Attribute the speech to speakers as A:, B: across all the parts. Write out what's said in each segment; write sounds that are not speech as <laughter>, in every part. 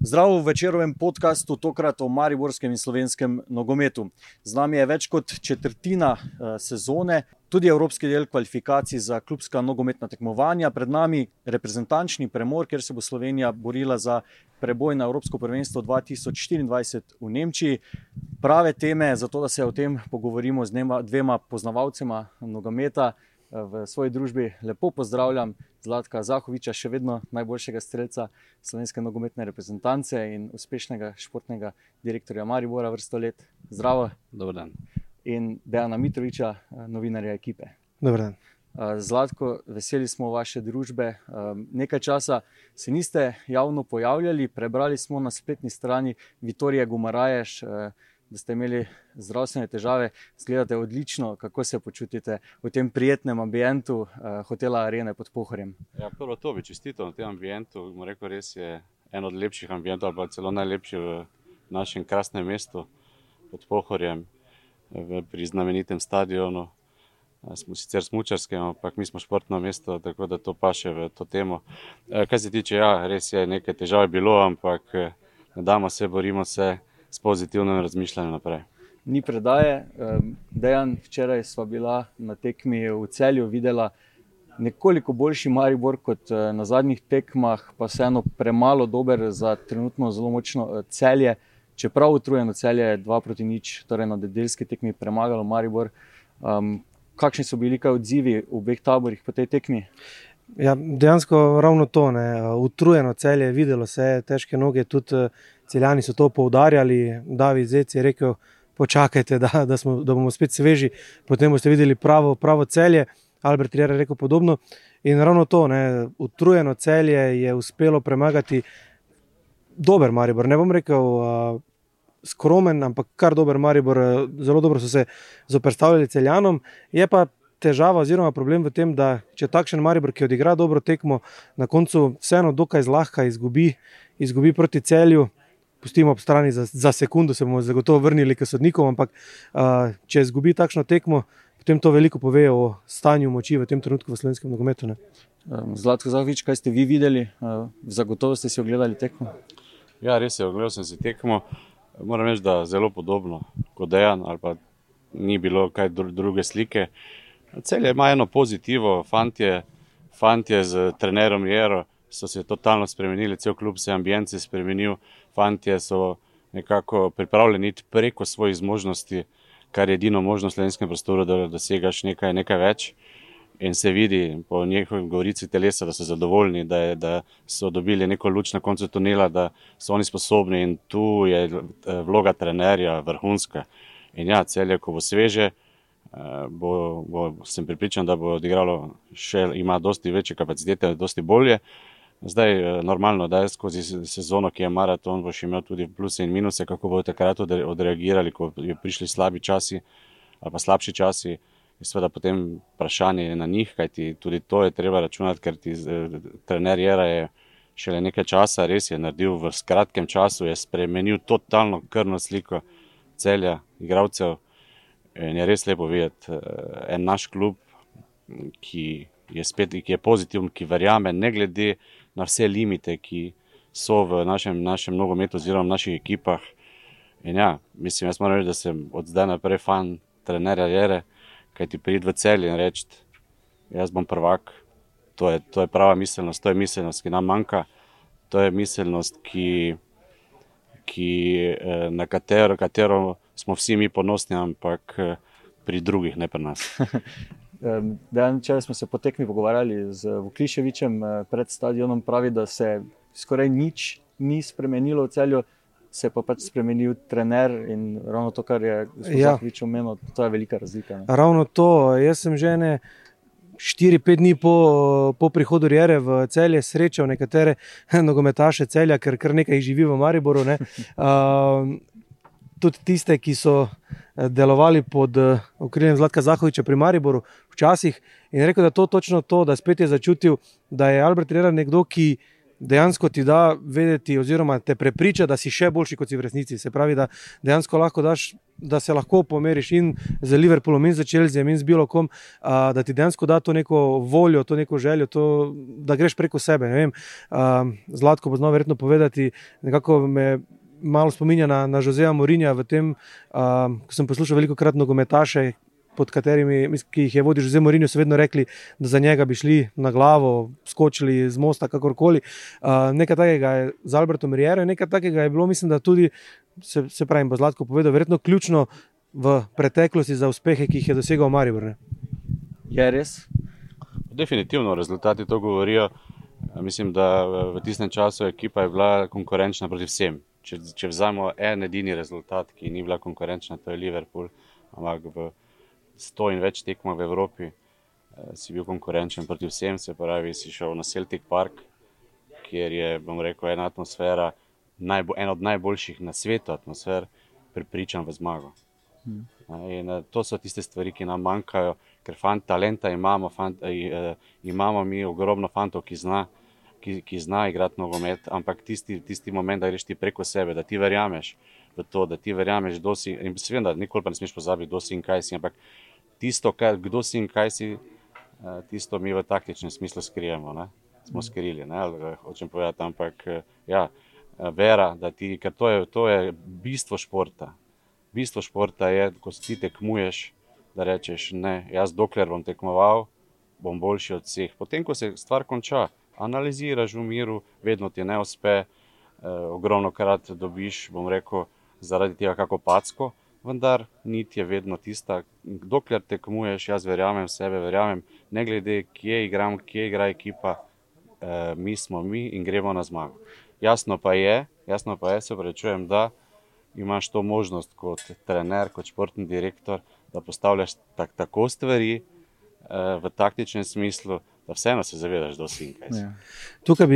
A: Zdravo v večerovem podkastu, tokrat o mariborskem in slovenskem nogometu. Z nami je več kot četrtina uh, sezone, tudi evropski del kvalifikacij za klubska nogometna tekmovanja. Pred nami je reprezentančni premor, kjer se bo Slovenija borila za preboj na Evropsko prvenstvo 2024 v Nemčiji. Prave teme, zato da se o tem pogovorimo z dvema poznavalcema nogometa. V svoji družbi lepo pozdravljam Zlatka Zahoviča, še vedno najboljšega streljca slovenske nogometne reprezentance in uspešnega športnega direktorja Maribora vrsto let. Zdravo.
B: Dobar dan.
A: In Dejana Mitroviča, novinarja ekipe.
C: Dobar dan.
A: Zlatko, veseli smo vaše družbe. Nekaj časa se niste javno pojavljali, prebrali smo na spletni strani Vitorije Gumaraješ da ste imeli zdravstvene težave, zgledate odlično, kako se počutite v tem prijetnem ambientu uh, hotela Arene pod Pohorjem.
B: Ja, prvo to bi čestito na tem ambientu. Rekel, res je en od lepših ambientov, ali pa celo najlepši v našem krasnem mestu pod Pohorjem, v, pri znamenitem stadionu. Smo sicer smočarski, ampak mi smo športno mesto, tako da to paše v to temo. Kar se tiče, ja, res je nekaj težav je bilo, ampak ne damo se, borimo se s pozitivnim razmišljanjem naprej.
A: Ni predaje. Dejan, včeraj smo bila na tekmi v celju, videla nekoliko boljši Maribor kot eh, na zadnjih tekmah, pa vseeno premalo dober za trenutno zelo močno eh, celje. Čeprav utrujeno celje je 2 proti nič, torej na nedeljski tekmi premagalo Maribor. Um, kakšni so bili kaj odzivi v obeh taborih po tej tekmi?
C: Ja, dejansko ravno to, ne. utrujeno celje, videlo se je, težke noge, tudi celjani so to poudarjali. David Zec je rekel: Počakajte, da, da, smo, da bomo spet sveži, potem boste videli pravo, pravo celje. Albert je rekel podobno. In ravno to, ne, utrujeno celje je uspelo premagati dober Maribor. Ne bom rekel uh, skromen, ampak kar dober Maribor. Zelo dobro so se zoprstavljali celjanom. Je pa težava oziroma problem v tem, da če takšen Maribor, ki odigra dobro tekmo, na koncu vseeno dokaj zlahka izgubi, izgubi proti celju. Pustimo ob strani za, za sekundu, se bomo zagotovo vrnili k sodnikom, ampak uh, če izgubi takšno tekmo, potem to veliko pove o stanju moči v tem trenutku v slovenskem nogometu.
A: Zlatko Zahovič, kaj ste vi videli? Uh, zagotovo ste si ogledali tekmo.
B: Ja, res je, ogledal sem si tekmo. Moram reči, da je zelo podobno kot dejan, ali pa ni bilo kaj druge slike. Uh, Celje ima eno pozitivno, fantje, fantje z trenerom Jero so se totalno spremenili, cel klub se je ambience spremenil, fantje so nekako pripravljeni iti preko svojih zmožnosti, kar je edino možno v slovenskem prostoru, da dosegaš nekaj, nekaj več. In se vidi po njihovi govorici telesa, da so zadovoljni, da, je, da so dobili neko luč na koncu tunela, da so oni sposobni in tu je eh, vloga trenerja vrhunska. In ja, celje, ko bo sveže, bo, bo, sem pripričan, da bo odigralo še, ima dosti večje kapacitete, dosti bolje. Zdaj, eh, normalno, da je skozi sezono, ki je maraton, boš imel tudi pluse in minuse, kako bodo takrat odreagirali, ko bi prišli slabi časi ali pa slabši časi. Je seveda potem vprašanje na njih, kajti tudi to je treba računati, ker ti eh, trener Jera je šele nekaj časa, res je naredil v kratkem času, je spremenil totalno krvno sliko celja, igravcev. In je res lepo videti uh, en naš klub, ki je spet, ki je pozitiven, ki verjame, ne glede na vse limite, ki so v našem, našem nogometu, oziroma v naših ekipah. In ja, mislim, jaz moram reči, da sem od zdaj naprej fan trenerja Jere, kaj ti pride v cel in reči, jaz bom prvak. To je, to je prava miselnost, to je miselnost, ki nam manjka, to je miselnost, ki, ki, eh, na katero, katero smo vsi mi ponosni, ampak eh, pri drugih, ne pri nas. <laughs>
A: Dan, če smo se potekmi pogovarjali z Vukliševičem eh, pred stadionom, pravi, da se skoraj nič ni spremenilo v celju, se pa pač spremenil trener in ravno to, kar je Vukliševič ja. omenil, to je velika razlika. Ne?
C: Ravno to, jaz sem že ne. 4-5 dni po, po prihodu Rjere v celje srečal nekatere <laughs> nogometaše celja, ker kar nekaj živi v Mariboru. Uh, <laughs> tudi tiste, ki so delovali pod eh, okriljem Zlatka Zahoviča pri Mariboru včasih in rekel, da to točno to, da spet je začutil, da je Albert Rera nekdo, ki dejansko ti da vedeti oziroma te prepriča, da si še boljši kot si v resnici. Se pravi, da dejansko lahko daš da se lahko pomeriš in z Liverpoolom, in z Chelseaom, in z Bilokom, uh, da ti dejansko da to neko voljo, to neko željo, to, da greš preko sebe. Uh, Zlatko bo znal verjetno povedati, nekako me. Malo spominja na, na Joseja Morinja, v tem, uh, ko sem poslušal veliko krat nogometaše, pod katerimi, ki jih je vodil že Zemljijo, so vedno rekli, da za njega bi šli na glavo, skočili z mosta, kakorkoli. Uh, nekaj takega je z Albertom Riero, nekaj takega je bilo, mislim, da tudi, se, se pravi, bo Zlatko povedal, verjetno ključno v preteklosti za uspehe, ki jih je dosegal Maribor.
A: Je res?
B: Definitivno rezultati to govorijo. Mislim, da v tistem času ekipa je bila konkurenčna proti vsem. Če, če vzamemo en edini rezultat, ki ni bila konkurenčna, to je Liverpool, ampak v sto in več tekmo v Evropi, eh, si bil konkurenčen proti vsem, se pravi, si šel na Celtic Park, kjer je, bom rekel, ena atmosfera, najbo, en od najboljših na svetu atmosfer, pripričan v zmago. Hmm. In, uh, to so tiste stvari, ki nam manjkajo, ker fant, talenta imamo, fant, uh, imamo mi ogromno fantov, ki zna, ki, ki zna igrati nogomet, ampak tisti, tisti moment, da greš ti preko sebe, da ti verjameš v to, da ti verjameš, da si. In seveda, nikoli pa ne smeš pozabiti, kdo si in kaj si. Ampak tisto, kaj, kdo si in kaj si, eh, tisto mi v taktičnem smislu skrijemo. Ne? Smo skrili, hočem povedati. Ampak eh, ja, eh, vera, da ti, ker to je, to je bistvo športa. Bistvo športa je, ko ti tekmuješ, da rečeš, ne, jaz dokler bom tekmoval, bom boljši od vseh. Potem, ko se stvar konča, analiziraš v miru, vedno ti ne uspe, eh, ogromno krat dobiš, bom rekel, zaradi tega kako packo vendar niti je vedno tista, dokler tekmuješ, jaz verjamem v sebe, verjamem, ne glede, kje igram, kje igra ekipa, eh, mi smo mi in gremo na zmago. Jasno pa je, jasno pa je, se prečujem, da imaš to možnost kot trener, kot športni direktor, da postavljaš tak, tako stvari eh, v taktičnem smislu, da vseeno se zavedaš, da si kaj. Ja.
C: Tukaj,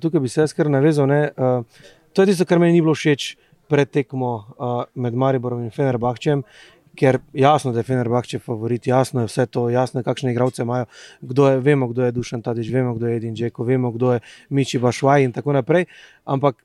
C: tukaj bi se jaz kar navezal. Uh, to je tisto, kar meni ni bilo všeč pred tekmo uh, med Mariborom in Fenerbahčem. Ker jasno, da je Fenerbahče favorit, jasno je vse to, jasno je, kakšne igralce imajo. Kdo je, vemo, kdo je Dušan Tadiš, vemo, kdo je Edin Džeko, vemo, kdo je Miči Bašvaj in tako naprej. Ampak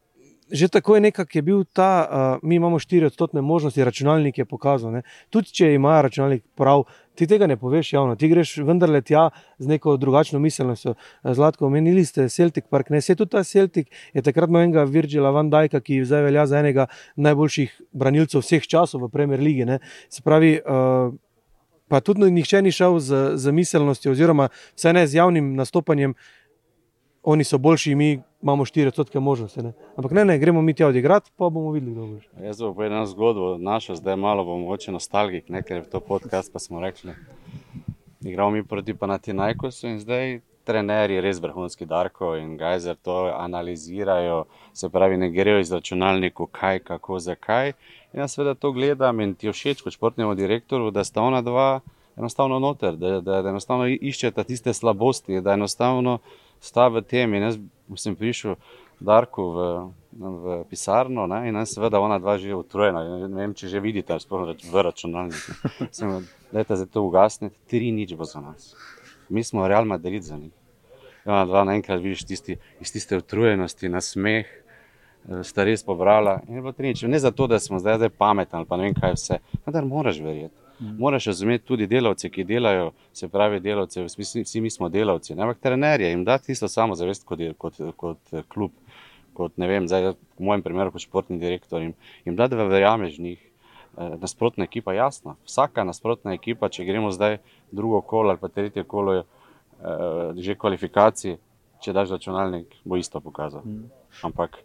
C: že tako je nekako je bil ta, uh, mi imamo štiri odstotne možnosti, računalnik je pokazal. Ne? Tudi če ima računalnik prav, ti tega ne poveš javno, ti greš vendarle tja z neko drugačno miselnostjo. Zlatko, omenili ste Celtic Park, ne se tudi ta Celtic je takrat imel enega Virgila Van Dijka, ki zdaj velja za enega najboljših branilcev vseh časov v Premier League. Ne? Se pravi. Uh, Pa tudi nihče ni šel z, z miselnostjo, oziroma vse ne z javnim nastopanjem, oni so boljši, mi imamo 4 odstotke možnosti. Ne? Ampak ne, ne, gremo mi tja odigrati, pa bomo videli, kdo bo.
B: Jaz bom povedal eno zgodbo, našo, zdaj malo bom mogoče nostalgik, ne, ker je to podcast, pa smo rekli. Igramo mi proti Panatinajkosu in zdaj trenerji, res vrhunski Darko in Gajzer to analizirajo, se pravi, ne grejo iz računalnika, kaj, kako, zakaj. In jaz seveda to gledam in ti všeč kot športnemu direktorju, da sta ona dva enostavno noter, da, da, da enostavno iščeta tiste slabosti, da enostavno sta v tem. In jaz sem prišel Darku v, v pisarno ne, in seveda ona dva že utrujena. Ne vem, če že vidite, sploh v računalniku. <laughs> Leta za to ugasniti, tri nič bo za nas. Mi smo Real Madrid za njih. Ona dva naenkrat vidiš tisti, iz tiste utrujenosti, na smeh. Eh, sta res pobrala. Ne zato, da smo zdaj, zdaj pametni ali pa ne vem kaj vse, vendar moraš verjeti. Mm. Moraš razumeti tudi delavce, ki delajo, se pravi, delavce, vsi, vsi mi smo delavci, ne ampak trenerje jim dati isto samo zavest kot, kot, kot eh, klub, kot ne vem, zdaj, v mojem primeru kot športni direktor jim, jim dati, da verjameš v njih. Eh, nasprotna ekipa, jasno. Vsaka nasprotna ekipa, če gremo zdaj drugo kolo ali pa tretje kolo, je eh, že kvalifikacije, če daš računalnik, bo isto pokazal. Mm. Ampak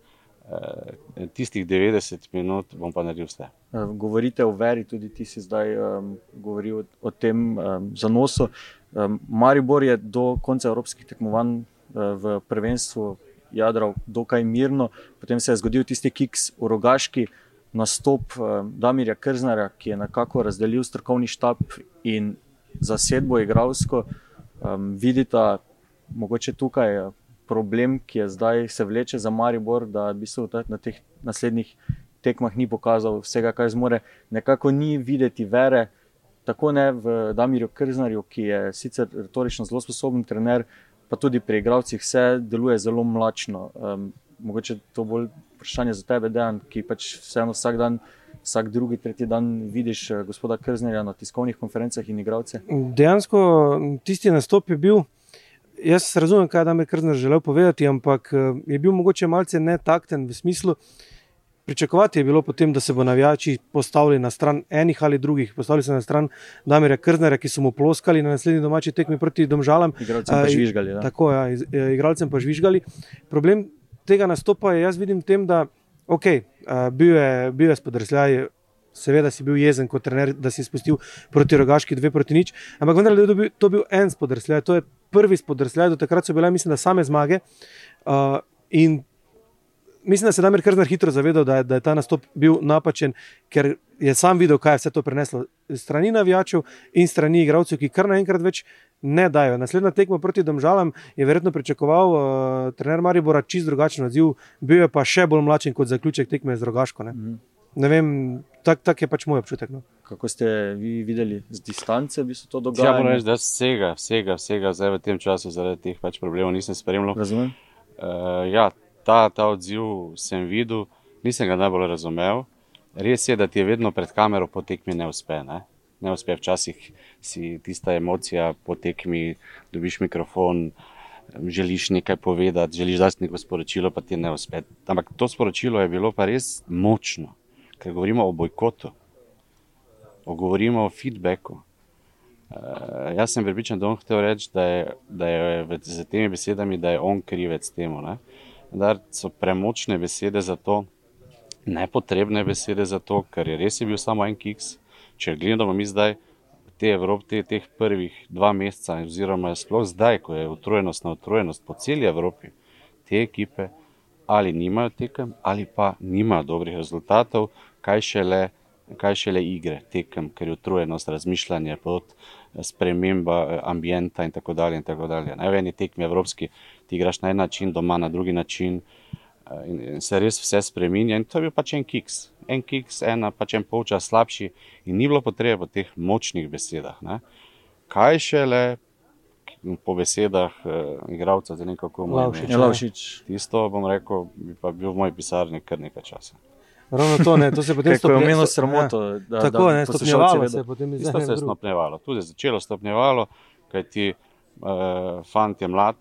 B: tistih 90 minut bom pa naredil vse.
A: Eh, govorite o veri, tudi ti si zdaj um, govoril o tem um, zanosu. Um, Maribor je do konca evropskih tekmovanj uh, v prvenstvu jadral dokaj mirno, potem se je zgodil tisti kiks v rogaški. Nastop um, Damirja Krznara, ki je nekako razdelil strokovni štab in zasedbo igralsko, um, vidite, mogoče tukaj problem, ki je zdaj se vleče za Maribor, da bi se na teh naslednjih tekmah ni pokazal vsega, kar zmore. Nekako ni videti vere, tako ne v Damirju Krznarju, ki je sicer retorično zelo sposoben trener, pa tudi pri igravcih vse deluje zelo mlačno. Um, mogoče to bolj vprašanje za tebe, Dejan, ki pač vseeno vsak dan vsak drugi, tretji dan vidiš uh, gospoda Krznerja na tiskovnih konferencah in igravce?
C: Dejansko tisti nastop je bil. Jaz razumem, kaj je Damir Krzner želel povedati, ampak je bil mogoče malce netakten v smislu, da Pričakovati je bilo potem, da se bo navijači postavili na stran enih ali drugih, postavili se na stran Damira Krznera, ki so mu ploskali na naslednji domači tekmi proti Domžalam.
A: Igralcem pa žvižgali.
C: Tako, ja, e, igralcem pa žvižgali. Problem tega nastopa je, jaz vidim tem, da okay, bil je, bil je spodrsljaj. Seveda si bil jezen kot trener, da si spustil proti rogaški dve proti nič, ampak vendar je to bil en spodrsljaj, to je prvi spodrsljaj, do takrat so bile, mislim, same zmage. Uh, in mislim, da se je Damir Krznar hitro zavedal, da je, da je ta nastop bil napačen, ker je sam videl, kaj je vse to preneslo. Strani navijačev in strani igralcev, ki kar naenkrat več ne dajo. Naslednja tekma proti Domžalam je verjetno pričakoval uh, trener Maribora čist drugačen odziv, bil je pa še bolj mlačen kot zaključek tekme z Rogaško. Ne, mm. Ne vem, tak, tak je pač moj občutek. No.
A: Kako ste vi videli z distance, bi se to dogajalo?
B: Ja, moram reči, da vsega, vsega, vsega zdaj v tem času zaradi teh pač problemov nisem spremljal.
A: Razumem.
B: Uh, ja, ta, ta odziv sem videl, nisem ga najbolj razumel. Res je, da ti je vedno pred kamero potekmi ne uspe. Ne? ne uspe, včasih si tista emocija potekmi, dobiš mikrofon, želiš nekaj povedati, želiš dati neko sporočilo, pa ti ne uspe. Ampak to sporočilo je bilo pa res močno, ker govorimo o bojkotu, govorimo o feedbacku. Uh, jaz sem pripričan, da on hotel reči, da je, da je z temi besedami, da je on krivec temu. Uh, da so premočne besede za to, nepotrebne besede za to, ker je res je bil samo en kiks. Če gledamo mi zdaj te Evrope, te, teh prvih dva meseca, oziroma sploh zdaj, ko je utrujenost na utrujenost po celi Evropi, te ekipe ali nimajo tekem, ali pa nimajo dobrih rezultatov, kaj šele. Kaj šele igre, tekem, ker je utrujenost, razmišljanje, pot, sprememba eh, ambienta in tako dalje. In tako dalje. Na eni tekmi evropski ti igraš na en način, doma na drugi način. Eh, in, in se res vse spremenja. In to je bil pač en kiks, en kiks, ena pač en polčas slabši, in ni bilo potrebe po teh močnih besedah. Ne? Kaj šele po besedah uh, igralca, da ne kako mu
A: reči.
B: Tisto bom rekel, bi pa bil v moji pisarni kar nekaj časa.
C: Ravno to, ne, to se potem <laughs>
A: stopnjevalo. To je omenilo sramoto.
C: Ja. Da, tako je, stopnjevalo se je potem.
B: To se je stopnjevalo, tudi začelo stopnjevalo, kaj ti uh, fant je mlad,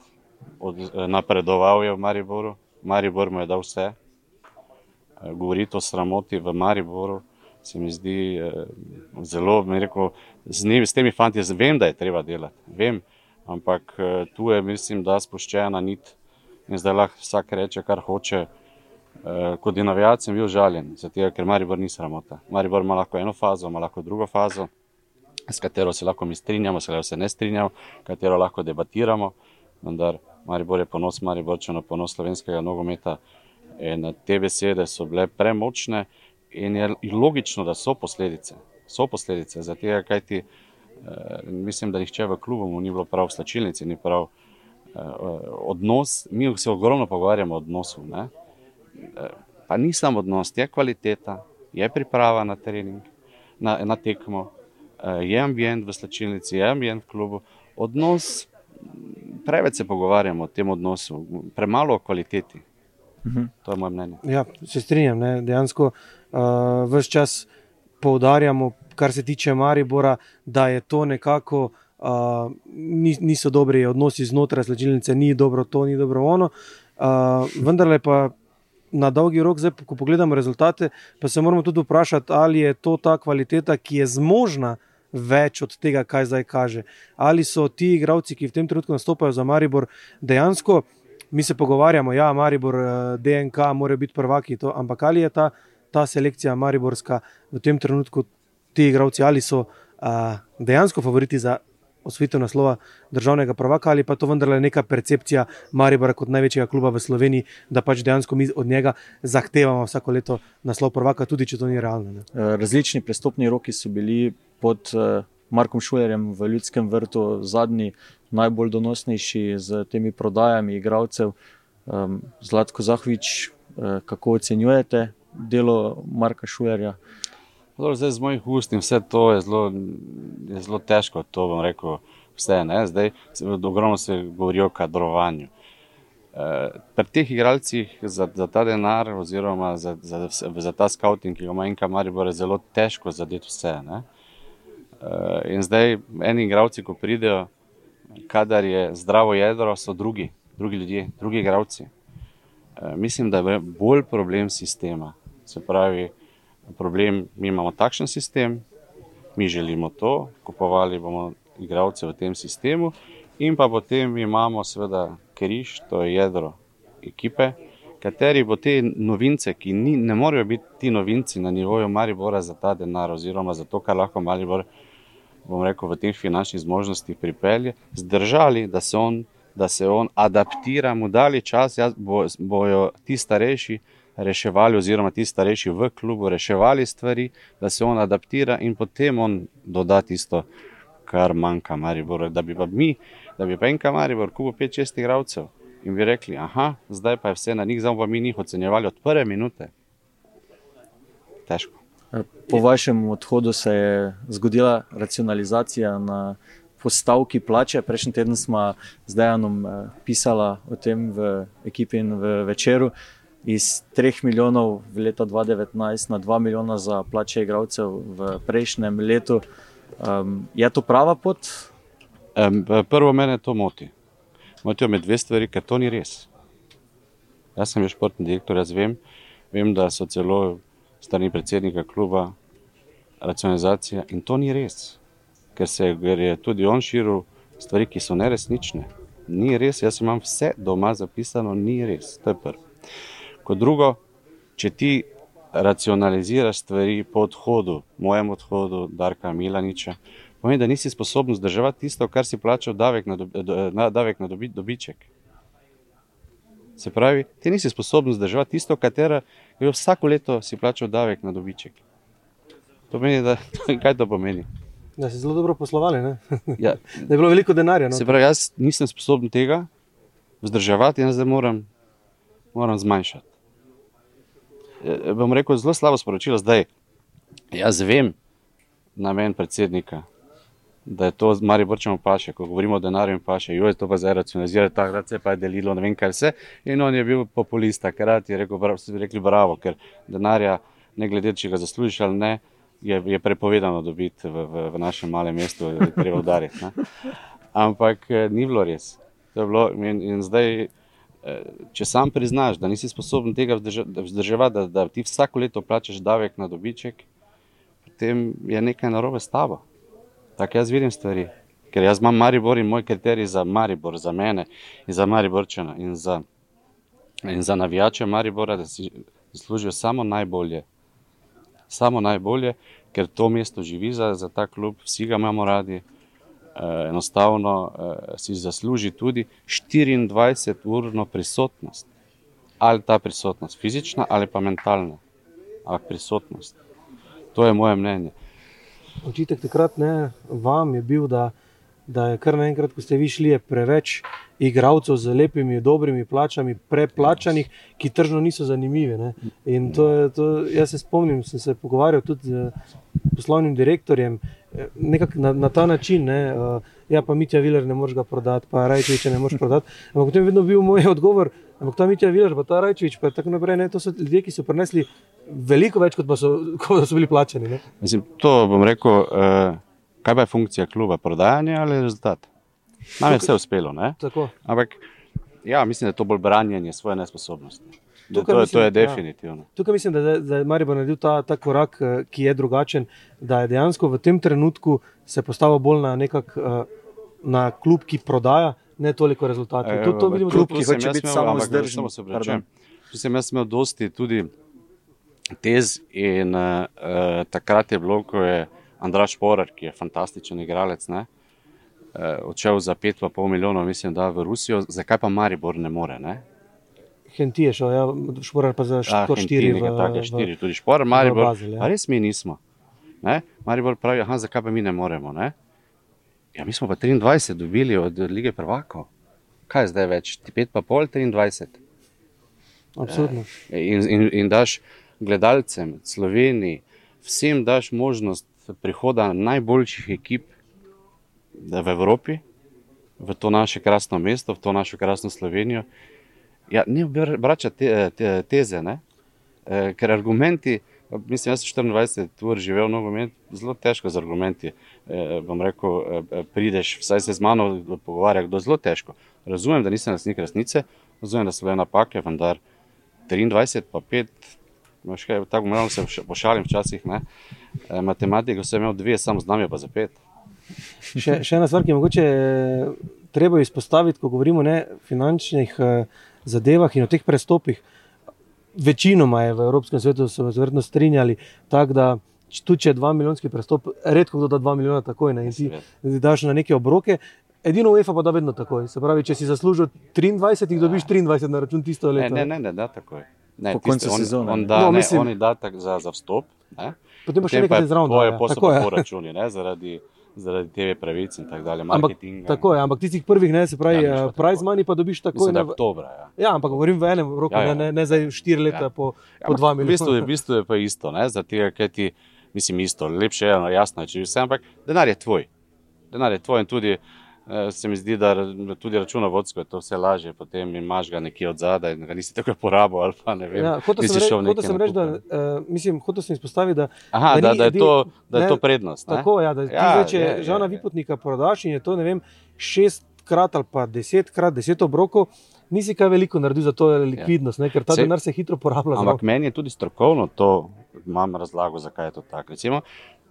B: od, uh, napredoval je v Mariboru, Maribor mu je dal vse. Uh, govoriti o sramoti v Mariboru se mi zdi uh, zelo, mi rekel, z, njim, z temi fanti, vem, da je treba delati, vem, ampak uh, tu je, mislim, da spoščena nit in zdaj lahko vsak reče, kar hoče. Uh, kot je navijat, sem bil žaljen, zato ker Maribor ni sramota. Maribor ima lahko eno fazo, ima lahko drugo fazo, s katero se lahko mi strinjamo, s katero se ne strinjamo, katero lahko debatiramo. Vendar Maribor je ponos Mariborčana, ponos slovenskega nogometa. In te besede so bile premočne in je logično, da so posledice. So posledice za tega, kaj ti. Uh, eh, mislim, da nihče v klubu ni bilo prav, v slačilnici ni prav. Uh, odnos, mi se ogromno pogovarjamo o odnosu. Ne? pa ni samo odnos, je kvaliteta, je priprava na trening, na, na tekmo, eh, je ambient v slčilnici, je ambient v klubu. Odnos, preveč se pogovarjamo o tem odnosu, premalo o kvaliteti. Mhm. To je moje mnenje.
C: Ja, se strinjam, ne? dejansko uh, eh, vse čas poudarjamo, kar se tiče Maribora, da je to nekako. Uh, niso dobri odnosi znotraj slčilnice, ni dobro to, ni dobro ono. Uh, vendar pa na dolgi rok, zdaj, ko pogledamo rezultate, pa se moramo tudi vprašati, ali je to ta kvaliteta, ki je zmožna več od tega, kaj zdaj kaže. Ali so ti igravci, ki v tem trenutku nastopajo za Maribor, dejansko, mi se pogovarjamo, da ja, Maribor, eh, DNK, morajo biti prvaki, to, ampak ali je ta, ta selekcija Mariborska v tem trenutku, ti igravci, ali so a, dejansko favoriti za osvojitev naslova državnega prvaka ali pa to vendarle neka percepcija Maribora kot največjega kluba v Sloveniji, da pač dejansko mi od njega zahtevamo vsako leto naslov prvaka, tudi če to ni realno. Ne.
A: Eh, različni prestopni roki so bili pod eh, Markom Šulerjem v Ljudskem vrtu zadnji, najbolj donosnejši z temi prodajami igralcev. Zlatko Zahvič, kako ocenjujete delo Marka Šulerja?
B: Zdaj, z mojih ust in vse to je zelo, je zelo težko. To bom rekel, vse ne. Zdaj, ogromno se govori o kadrovanju. Pri teh igralcih za, za ta denar, oziroma za, za, za ta scouting, ki ga ima Inka Maribor, je zelo težko zadeti vse. Ne? In zdaj, eni igralci, ko pridejo, kadar je zdravo jedro, so drugi, drugi ljudje, drugi igralci. Mislim, da je bolj problem sistema. Se pravi, problem, mi imamo takšen sistem, mi želimo to, kupovali bomo igralce v tem sistemu, in pa potem imamo, seveda, križ, to je jedro ekipe, kateri bo te novince, ki ni, ne morejo biti ti novinci na nivoju Maribora za ta denar, oziroma za to, kar lahko Maribor, bom rekel, v teh finančnih zmožnostih pripelje, zdržali, da se on, da se on adaptira, mu dali čas, jaz, bo, bojo ti starejši reševali, oziroma ti starejši v klubu reševali stvari, da se on adaptira in potem on doda tisto, kar manjka Mariboru. Da bi pa mi, da bi pa en Maribor kupil 5-6 igralcev in bi rekli, aha, zdaj pa je vse na njih, zdaj pa mi njih ocenjevali od prve minute. Težko.
A: Po vašem odhodu se je zgodila racionalizacija na postavki plače. Prejšnji teden smo z Dejanom pisali o tem v ekipi in v večeru iz 3 milijonov v letu 2019 na 2 milijona za plače igralcev v prejšnjem letu. Um, je to prava pot?
B: Um, prvo, mene to moti. Motijo me dve stvari, ker to ni res. Jaz sem športni direktor, jaz vem, vem, da so celo strani predsednika kluba racionalizacija in to ni res. Ker, se, ker je tudi on širil stvari, ki so neresnične. Ni res, jaz imam vse doma zapisano, ni res. To je prvo. Kot drugo, če ti racionaliziraš stvari po odhodu, mojem odhodu, Darka Milaniča, pomeni, da nisi sposoben zdržati tisto, kar si plačal davek na, dobi, na, davek na dobi, dobiček. Se pravi, ti nisi sposoben zdržati tisto, kar je vsako leto si plačal davek na dobiček. To pomeni, da <laughs> kaj to pomeni.
C: Da si zelo dobro poslovali, ja. <laughs> da je bilo veliko denarja. No?
B: Se pravi, jaz nisem sposoben tega vzdrževati in zdaj moram, moram zmanjšati. Eh, bom rekel, zelo slabo sporočilo zdaj. Jaz vem namen predsednika, da je to z Mariborčem paše, ko govorimo o denarju in paše, jo je to pa zdaj racionalizirati, takrat se pa je delilo, ne vem kaj vse. In on je bil populista, ker je rekel, bra, rekli bravo, ker denarja, ne glede, če ga zaslužiš ali ne, je, je prepovedano dobiti v, v, v našem malem mestu, treba udariti. Ne? Ampak eh, ni bilo res. Bilo, in, in zdaj če sam priznaš, da nisi sposoben tega vzdrževati, da, da ti vsako leto plačeš davek na dobiček, potem je nekaj narobe s tabo. Tako jaz vidim stvari. Ker jaz imam Maribor in moj kriterij za Maribor, za mene in za Mariborčana in za, in za navijače Maribora, da si zaslužijo samo najbolje. Samo najbolje, ker to mesto živi za, za ta klub, vsi ga imamo radi. Eh, enostavno eh, si zasluži tudi 24-urno prisotnost. Ali ta prisotnost fizična ali pa mentalna, ampak prisotnost. To je moje mnenje.
C: Očitek takrat ne vam je bil, da, da je kar naenkrat, ko ste vi šli, preveč igralcev z lepimi, dobrimi plačami, preplačanih, ki tržno niso zanimivi. Ne? In to je, to, jaz se spomnim, sem se pogovarjal tudi z poslovnim direktorjem, na, na ta način. Ne, uh, ja, pa Mitja Viler ne moreš ga prodati, pa Rajčevič ne moreš prodati. Ampak potem je vedno bil moj <laughs> odgovor, ampak ta Mitja Viler, pa ta Rajčevič, pa tako naprej. Ne, to so ljudje, ki so prinesli veliko več, kot so, <laughs> kot so bili plačeni.
B: Mislim, to bom rekel, uh, kaj pa je funkcija kluba, prodajanje ali rezultat. Nam je vse uspelo. Ampak ja, mislim, da je to bolj branjenje svoje nesposobnosti. Tukaj to, mislim, to je ja. definitivno. Ja.
C: Tukaj mislim, da, da je Marijo naredil ta, ta korak, eh, ki je drugačen, da je dejansko v tem trenutku se postavil bolj na nekak eh, na klub, ki prodaja, ne toliko rezultatov.
B: E, to, to vidimo, klub, ki hoče biti samo zdržen. Jaz sem imel dosti tudi tez in uh, takrat je bilo, ko je Andraš Porar, ki je fantastičen igralec, ne, uh, odšel za 5,5 milijonov, mislim, da v Rusijo, zakaj pa Maribor ne more? Ne?
C: Henti je šel, ja, šporar pa za
B: ah, štiri. Tako štiri, tudi šporar, Maribor. Bazil, ja. Res mi nismo. Ne? Maribor pravi, aha, zakaj pa mi ne moremo? Ne? Ja, mi smo pa 23 dobili od lige prvako. Kaj je zdaj več? 5 pa pol, 23.
C: Absolutno.
B: In, in, in daš gledalcem, Sloveniji, vsem daš možnost prihoda najboljših ekip v Evropi, v to naše krasno mesto, v to našo krasno Slovenijo. Ja, ne vrača te, te, teze, ne? E, ker argumenti, mislim, jaz sem 24 ur živel v nogometu, zelo težko z argumenti. E, bom rekel, e, prideš, vsaj se z mano pogovarja, kdo zelo težko. Razumem, da nisem lasnik resnice, razumem, da so bile napake, vendar 23 pa 5, kaj, tako malo se pošalim včasih, ne? E, matematiko sem imel dve, samo znam je pa za pet.
C: Še, še ena stvar, ki je mogoče treba izpostaviti, ko govorimo o finančnih zadevah in o teh prestopih večinoma je v Evropskem svetu se verjetno strinjali, tako da tudi če je 2 milijonski prestop, redko kdo da 2 milijona takoj ne, in ti daš na neke obroke. Edino UEFA pa da vedno takoj. Se pravi, če si zaslužil 23, jih dobiš 23 na račun tisto leto.
B: Ne, ne, ne, da takoj.
A: Ne, po koncu sezone.
B: On da, no, mislim, ne, oni da tak za, za vstop. Ne?
C: Potem pa še nekaj zraven.
B: To je posebno po računi, ne, zaradi zaradi TV pravic in tako dalje.
C: Ampak, tako je, ampak tistih prvih, ne, se pravi, ja, uh, prize money pa dobiš takoj.
B: Na oktobra. Ja.
C: ja, ampak govorim v enem roku, ja, ja. Ne, ne za štiri leta, ja. po, ja, po dva milijona.
B: V bistvu, v bistvu je pa isto, ne, za tega, kaj ti, mislim, isto, lepše je, no, jasno, če vse, ampak denar je tvoj. Denar je tvoj in tudi. Eh, se mi zdi, da tudi računovodsko je to vse lažje, potem imaš ga nekje od zadaj, da ga nisi tako porabil. Ja,
C: hotel sem reči, reč, da uh, mislim, hotel sem izpostaviti, da,
B: Aha, da, da, da, je to, da je ne, to prednost. Ne?
C: Tako, ja, da ja, zdaj, če je, žena je, vipotnika prodaš in je to vem, šestkrat ali pa desetkrat, deset obrokov. Nisi kaj veliko naredil za to likvidnost, ja. ne, ker ta denar se hitro porablja.
B: Ampak meni je tudi strokovno to, imam razlago, zakaj je to tako. Recimo,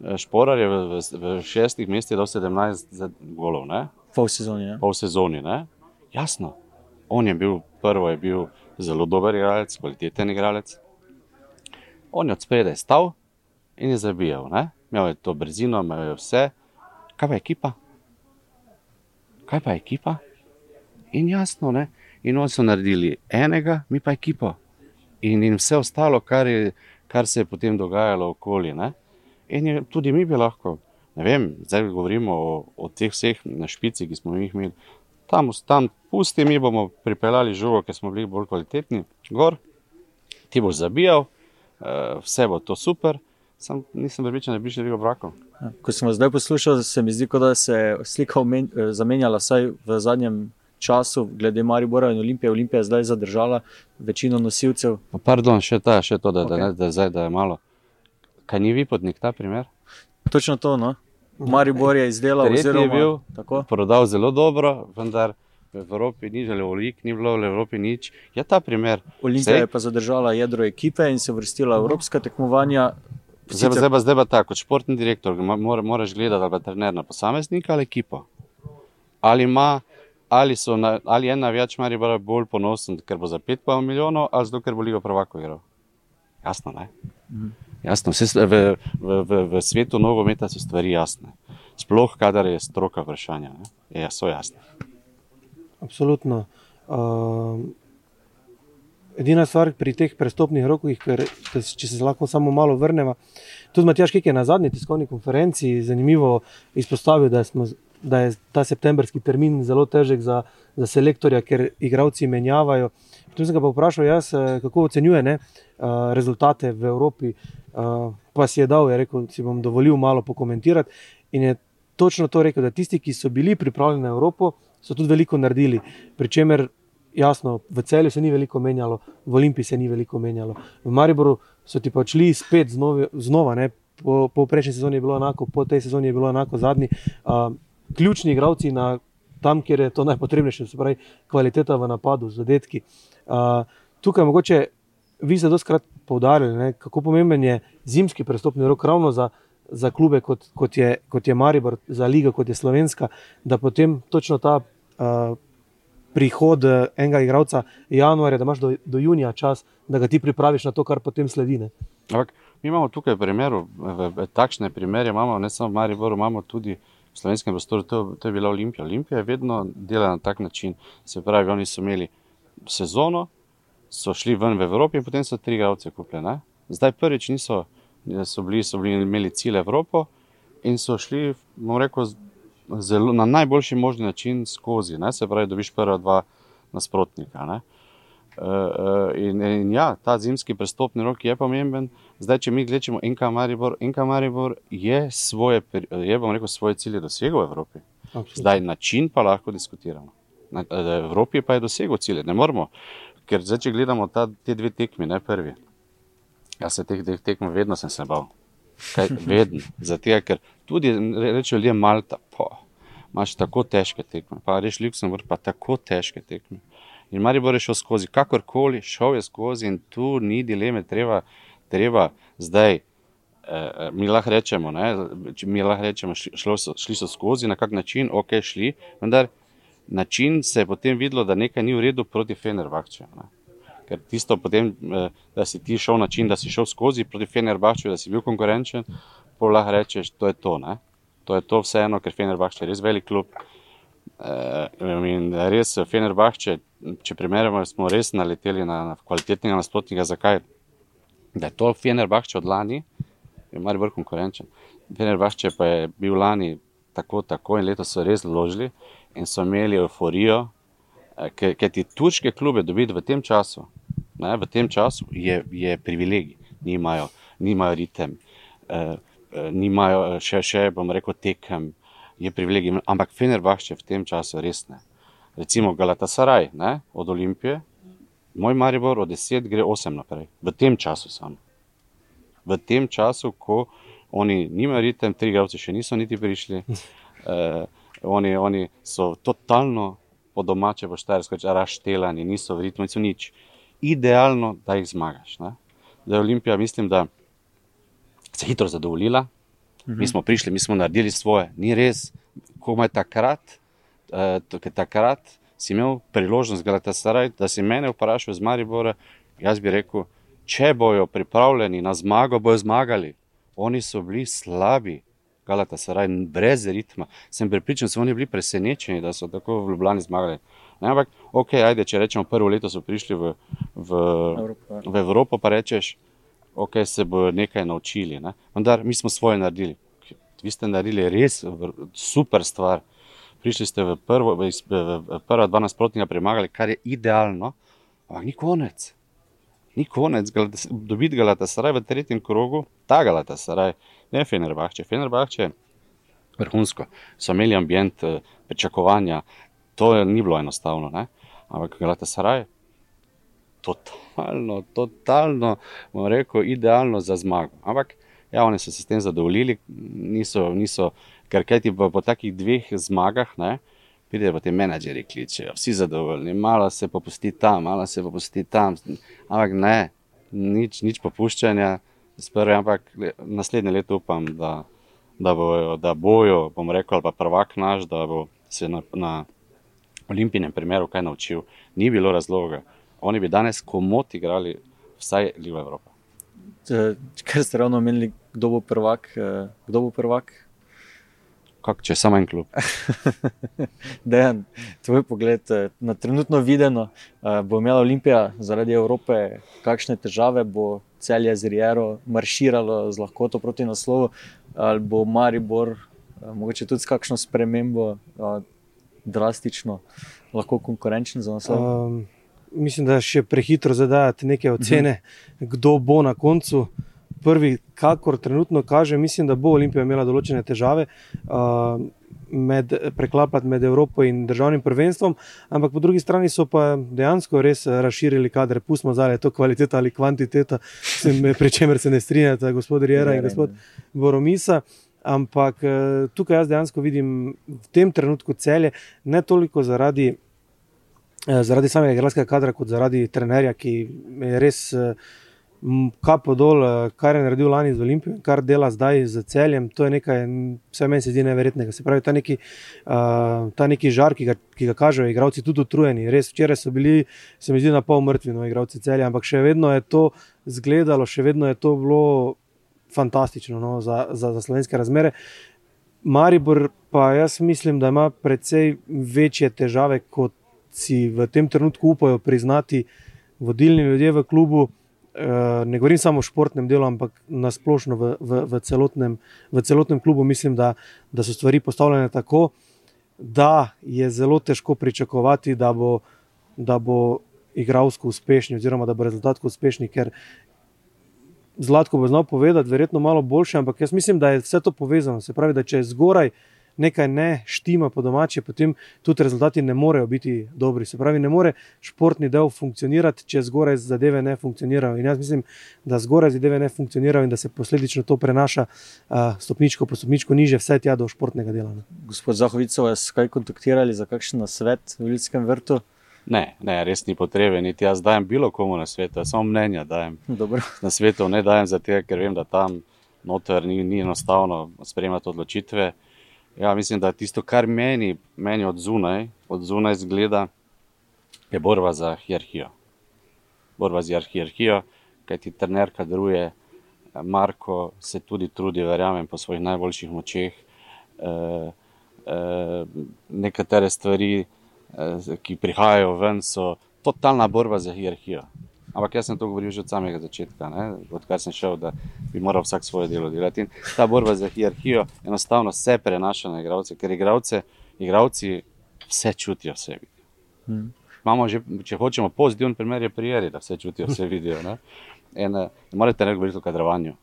B: eh, Šporar je v, v, v šestih mestih dal 17 golov. Ne?
A: Pol sezoni. Ja.
B: Pol sezoni Jasno, on je bil prvo, je bil zelo dober igralec, kvaliteten igralec. On je od spredaj stal in je zabijal. Ne? Imel je to brzino, imel je vse. Kaj pa ekipa? Kaj pa ekipa? In jasno, ne? in oni so naredili enega, mi pa ekipo. In, in vse ostalo, kar, je, kar se je potem dogajalo okoli. Ne? In je, tudi mi bi lahko ne vem, zdaj govorimo o, o teh vseh na špici, ki smo jih imeli. Tam, tam pusti, mi bomo pripeljali žogo, ker smo bili bolj kvalitetni, gor, ti boš zabijal, uh, vse bo to super. Sam nisem prepričan, da bi šli v brako.
A: Ja, ko sem vas zdaj poslušal, se mi zdi, da se je slika omen, eh, zamenjala, vsaj v zadnjem času, glede Maribora in Olimpije. Olimpija je zdaj zadržala večino nosilcev.
B: Pardon, še ta, še to, da, okay. da, da, da, da je malo. Kaj ni vi podnik ta primer?
A: Točno to. No? Maribor je izdelal,
B: oziroma je bil tako. Prodal zelo dobro, vendar v Evropi ni želel veliko, ni bilo v Evropi nič. Je ta primer.
A: Olimpija je pa zadržala jedro ekipe in se vrstila v evropska tekmovanja.
B: Zdaj, zdaj, zdaj pa tako, kot športni direktor, mora, moraš gledati, ali trener na posameznika ali ekipo. Ali, ima, ali, na, ali je navijač Maribora bolj ponosen, ker bo za 5 milijonov, ali zato, ker bo Liga prvako igral. Jasno, ne? Mhm. Jasno, vse, v, v, v, v svetu nogometa so stvari jasne. Sploh, kadar je stroka vprašanja, je, so jasne.
C: Absolutno. Uh, edina stvar pri teh prestopnih rokih, ker, če se lahko samo malo vrnemo, tudi Matjaš, ki je na zadnji tiskovni konferenci zanimivo izpostavil, da, smo, da je ta septembrski termin zelo težek za, za selektorja, ker igravci menjavajo. Tu sem ga pa vprašal, jaz, eh, kako ocenjuje ne, uh, rezultate v Evropi. Uh, pa si je dal, je rekel, si bom dovolil malo pokomentirati. In je točno to rekel, da tisti, ki so bili pripravljeni na Evropo, so tudi veliko naredili. Pričemer, jasno, v celju se ni veliko menjalo, v Olimpiji se ni veliko menjalo. V Mariboru so ti pa šli spet znova, znova ne, po, po prejšnji sezoni je bilo enako, po tej sezoni je bilo enako zadnji. Uh, ključni igravci na tam, kjer je to najpotrebnejše, se pravi, kvaliteta v napadu, zadetki. Uh, tukaj mogoče vi ste doskrat poudarjali, kako pomemben je zimski prestopni rok ravno za, za klube, kot, kot, je, kot je Maribor, za ligo, kot je Slovenska, da potem točno ta uh, prihod enega igralca januarja, da imaš do, do junija čas, da ga ti pripraviš na to, kar potem sledi.
B: Ampak mi imamo tukaj v, takšne primere, imamo ne samo v Mariboru, imamo tudi. V slovenskem prostoru to, to je bila Olimpija. Olimpija je vedno delala na tak način. Se pravi, oni so imeli sezono, so šli ven v Evropi in potem so tri gradce kupili. Zdaj prvič niso, so bili, so bili imeli cilj Evropo in so šli, bom rekel, zelo, na najboljši možni način skozi. Ne? Se pravi, dobiš prva dva nasprotnika. Uh, uh, in, in ja, ta zimski prestopni rok je pomemben. Zdaj, če mi gledamo NK Maribor, NK Maribor je svoje, je, rekel, svoje cilje dosegel v Evropi. Absolutely. Zdaj, način pa lahko diskutiramo. Na, v Evropi pa je dosegel cilje. Ne moramo ker zdaj, če gledamo ta, te dve tekmi, ne prvi. Jaz se teh dveh tekm vedno sem se bal. Kaj, <laughs> vedno. Zato, ker tudi rečejo ljudje Malta, pa imaš tako težke tekme, pa reš Luksemburg, pa tako težke tekme. In Maribor je šel skozi, kakorkoli, šel je skozi in tu ni dileme, treba, treba zdaj. Eh, mi lahko rečemo, ne, mi lahko rečemo, šlo so, šli so skozi na kak način, ok, šli, vendar način se je potem videlo, da nekaj ni v redu proti Fenerbahču. Ker tisto, potem, eh, da si ti šel način, da si šel skozi proti Fenerbahču, da si bil konkurenčen, pa lahko rečeš, to je to. Ne? To je to vseeno, ker Fenerbahče je res velik klub. Uh, in res, Fenerbahče, če primerjamo, smo res naleteli na, na kvalitetnega nasprotnika. Zakaj? Da je to Fenerbahče od lani, je mar bolj konkurenčen. Fenerbahče pa je bil lani tako, tako in letos so res zložili in so imeli euforijo, eh, ker ti turške klube dobiti v tem času, ne, v tem času je, je privilegij, nimajo, nimajo ritem, eh, eh, nimajo še, še, bom rekel, tekem, je privilegij. Ampak Fenerbahče v tem času res ne. Recimo Galatasaraj ne, od Olimpije, moj Maribor od 10 gre 8 naprej, v tem času samo. V tem času, ko oni nimajo ritem, tri glavce še niso niti prišli. Eh, Oni, oni so totalno po domače, po štajersko, raštelani, niso v ritmu, niso nič. Idealno, da jih zmagaš. Ne? Da je Olimpija, mislim, da se je hitro zadovoljila. Mhm. Mi smo prišli, mi smo naredili svoje. Ni res, ko je takrat, uh, takrat si imel priložnost, Saraj, da si mene vprašal z Maribora. Jaz bi rekel, če bojo pripravljeni na zmago, bojo zmagali. Oni so bili slabi, Galata Saraj, brez ritma. Sem pripričan, da so oni bili presenečeni, da so tako v Ljubljani zmagali. Ne, ampak, ok, ajde, če rečemo, prvo leto so prišli v, v, ja. v Evropo, pa rečeš, ok, se bodo nekaj naučili. Ne. Vendar mi smo svoje naredili. Vi ste naredili res super stvar. Prišli ste v, prvo, v, v, v prva dva nasprotnika, premagali, kar je idealno, ampak ni konec. Ni konec, dobiti Galata Saraj v tretjem krogu, ta Galata Saraj ne Fenerbahče. Fenerbahče, vrhunsko, so imeli ambient, eh, pričakovanja, to ni bilo enostavno. Ne? Ampak Galata Saraj, totalno, totalno, bom rekel, idealno za zmago. Ampak ja, oni so se s tem zadovoljili, niso, niso ker kaj ti po, takih dveh zmagah. Ne? Pridejo potem menedžeri, kličejo, vsi zadovoljni, malo se popusti tam, malo se popusti tam, ampak ne, nič, nič popuščanja sprve, ampak naslednje leto upam, da, da, bojo, da bojo, bom rekel, ali pa prvak naš, da bo se na, na olimpijskem primeru kaj naučil. Ni bilo razloga. Oni bi danes komot igrali vsaj Ligo Evropa.
A: Ker ste ravno omenili, kdo bo prvak, eh, kdo bo prvak
B: Kak, če samo en klub. <laughs>
A: Dejan, tvoj pogled eh, na trenutno videno, eh, bo imela Olimpija zaradi Evrope kakšne težave, bo celje z Riero marširalo z lahkoto proti naslovu, ali bo Maribor, eh, mogoče tudi s kakšno spremembo, drastično lahko konkurenčen za naslov. Um,
C: mislim, da je še prehitro zadajati neke ocene, uh mhm. -huh. kdo bo na koncu prvi, kakor trenutno kaže, mislim, da bo Olimpija imela določene težave. Uh, Med, preklapati med Evropo in državnim prvenstvom, ampak po drugi strani so pa dejansko res razširili kader, pustimo zdaj, je to kvaliteta ali kvantiteta, pri čemer se ne strinjata gospod Rijera in gospod Boromisa. Ampak uh, tukaj jaz dejansko vidim v tem trenutku celje, ne toliko zaradi, uh, zaradi samega igralskega kadra, kot zaradi trenerja, ki je res. Kapo dol, eh, kar je naredil lani z Olimpijo, kar dela zdaj z celjem. To je nekaj, vse meni se zdi neverjetnega. Se pravi, ta neki, uh, ta neki žar, ki ga, ki ga kažejo, igravci tudi utrujeni. Res včeraj so bili, se mi zdi, na pol mrtvi, no, igravci celja, ampak še vedno je to izgledalo, še vedno je to bilo fantastično no, za, za, za slovenske razmere. Maribor pa jaz mislim, da ima precej večje težave, kot si v tem trenutku upajo priznati vodilni ljudje v klubu. Eh, ne govorim samo o športnem delu, ampak nasplošno v, v, v, celotnem, v celotnem klubu, mislim, da, da so stvari postavljene tako, da je zelo težko pričakovati, da bo, da bo igralsko uspešni, oziroma da bo rezultatsko uspešni, ker Zlatko bo znal povedati, verjetno malo boljše, ampak jaz mislim, da je vse to povezano. Se pravi, da če je zgoraj nekaj ne štima po domače, potem tudi rezultati ne morejo biti dobri. Se pravi, ne more športni del funkcionirati, če zgoraj zadeve ne funkcionirajo. In jaz mislim, da zgoraj zadeve ne funkcionirajo in da se posledično to prenaša uh, stopničko po stopničko niže, vse tja do športnega dela. Ne.
A: Gospod Zahovic, so vas kaj kontaktirali za kakšen svet v Ljudskem vrtu?
B: Ne, ne, res ni potrebe, niti jaz dajem bilo komu na svetu, samo mnenja dajem.
A: Dobro. <laughs>
B: Na svetu ne dajem zato, ker vem, da tam noter ni, ni enostavno sprejemati odločitve. Ja, mislim, da tisto, kar meni, meni od zunaj, od zunaj zgleda, je borba za hierarhijo. Borba za hierarhijo, kaj ti trener kadruje, Marko se tudi trudi, verjamem, po svojih najboljših močeh. E, e, nekatere stvari, e, ki prihajajo ven, so totalna borba za hierarhijo. Ampak jaz sem to govoril že od samega začetka, ne? odkar sem šel, da bi moral vsak svoje delo delati. In ta borba za hierarhijo enostavno se prenaša na igralce, ker igravce, igravci vse čutijo sebi. Hmm. Že, če hočemo pozitiven primer, je prijeri, da vse čutijo, vse vidijo. Ne? In ne morete ne govoriti o kadrovanju.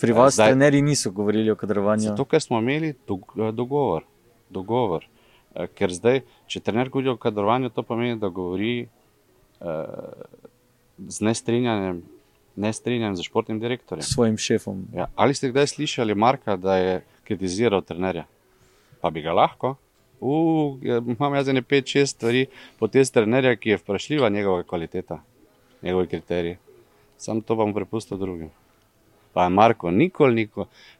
A: Pri vas, Zdaj, trenerji, niso govorili o kadrovanju.
B: Zato, ker smo imeli dogovor. dogovor. Ker zdaj, če trener govori o kadrovanju, to pomeni, da govori z nestrinjanjem, nestrinjanjem z športnim direktorjem.
A: S svojim šefom.
B: Ja. Ali ste kdaj slišali Marka, da je kritiziral trenerja? Pa bi ga lahko. Uh, imam jaz ne 5-6 stvari po te trenerja, ki je vprašljiva njegova kvaliteta, njegovi kriteriji. Sam to bom prepustil drugim. Pa je Marko nikoli ni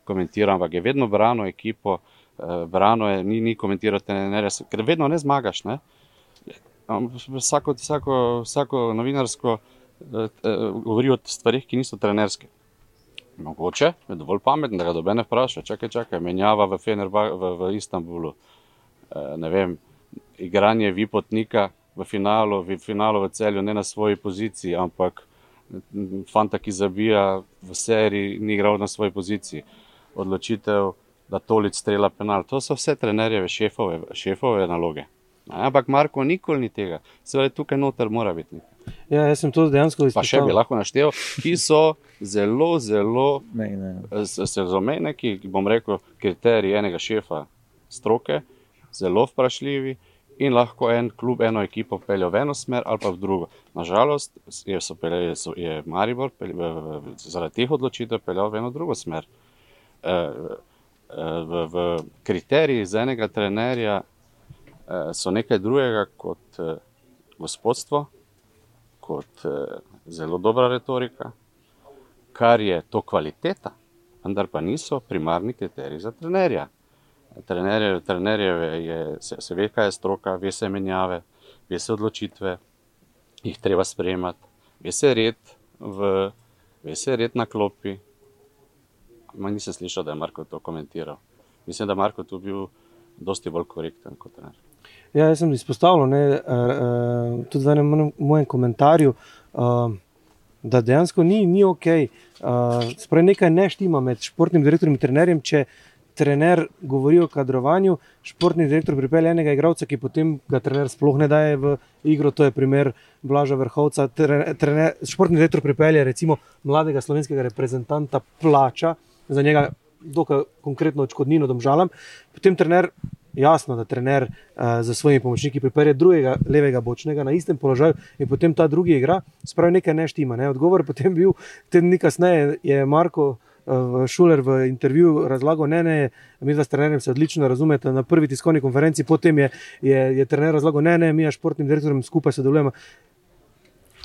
B: komentiral, ampak je vedno branil ekipo, eh, branil je, ni, ni komentiral trenerja, ker vedno ne zmagaš. Ne? Vsako, vsako, vsako novinarsko eh, eh, govori o stvarih, ki niso trenerske. Mogoče je dovolj pameten, da ga dobe ne vpraša. Čakaj, čakaj, menjava v, Fenerba, v, v Istanbulu. E, ne vem, igranje vipotnika v finalu, v finalu v celju, ne na svoji poziciji, ampak fanta, ki zabija v seriji, ni igral na svoji poziciji. Odločitev, da tolič strela penal. To so vse trenerjeve, šefove, šefove naloge. Ampak Marko nikoli ni tega, seveda tukaj noter mora biti.
C: Ja, jaz sem to dejansko
B: izpostavil. Pa še bi lahko naštel, ki so zelo, zelo sezomene, ki bom rekel, kriteriji enega šefa stroke, zelo vprašljivi in lahko en klub, eno ekipo peljo v eno smer ali pa v drugo. Nažalost je, pelje, so, je Maribor pelje, zaradi teh odločitev peljal v eno drugo smer. E, e, v, v kriteriji za enega trenerja Eh, so nekaj drugega kot eh, gospodstvo, kot eh, zelo dobra retorika, kar je to kvaliteta, vendar pa niso primarni kriteriji za trenerja. Trenerje, trenerjeve je, se, se ve, kaj je stroka, ve se menjave, ve se odločitve, jih treba sprejemati, ve se red, v, ve se red na klopi. Ma nisem slišal, da je Marko to komentiral. Mislim, da je Marko tu bil dosti bolj korekten kot trener.
C: Ja, jaz sem izpostavil ne, uh, tudi v enem mojem komentarju, uh, da dejansko ni, ni ok. Uh, Spravi nekaj neštima med športnim direktorjem in trenerjem. Če trener govori o kadrovanju, športni direktor pripelje enega igralca, ki potem ga trener sploh ne daje v igro. To je primer Blaža Vrhovca. Trener, športni direktor pripelje recimo mladega slovenskega reprezentanta, plača za njega. Dokaj konkretno odškodnino domžalam, potem trener jasno, da trener uh, za svojimi pomočniki pripelje drugega levega bočnega na istem položaju in potem ta drugi igra, spravi nekaj neštima. Ne? Odgovor je <laughs> potem bil, teden dni kasneje je Marko. Uh, Šuler v intervjuju razlagal, ne, ne, mi z trenerjem se odlično razumete. Na prvi tiskovni konferenci, potem je, je, je trener razlagal, ne, ne, mi, športnim direktorjem, skupaj sodelujemo.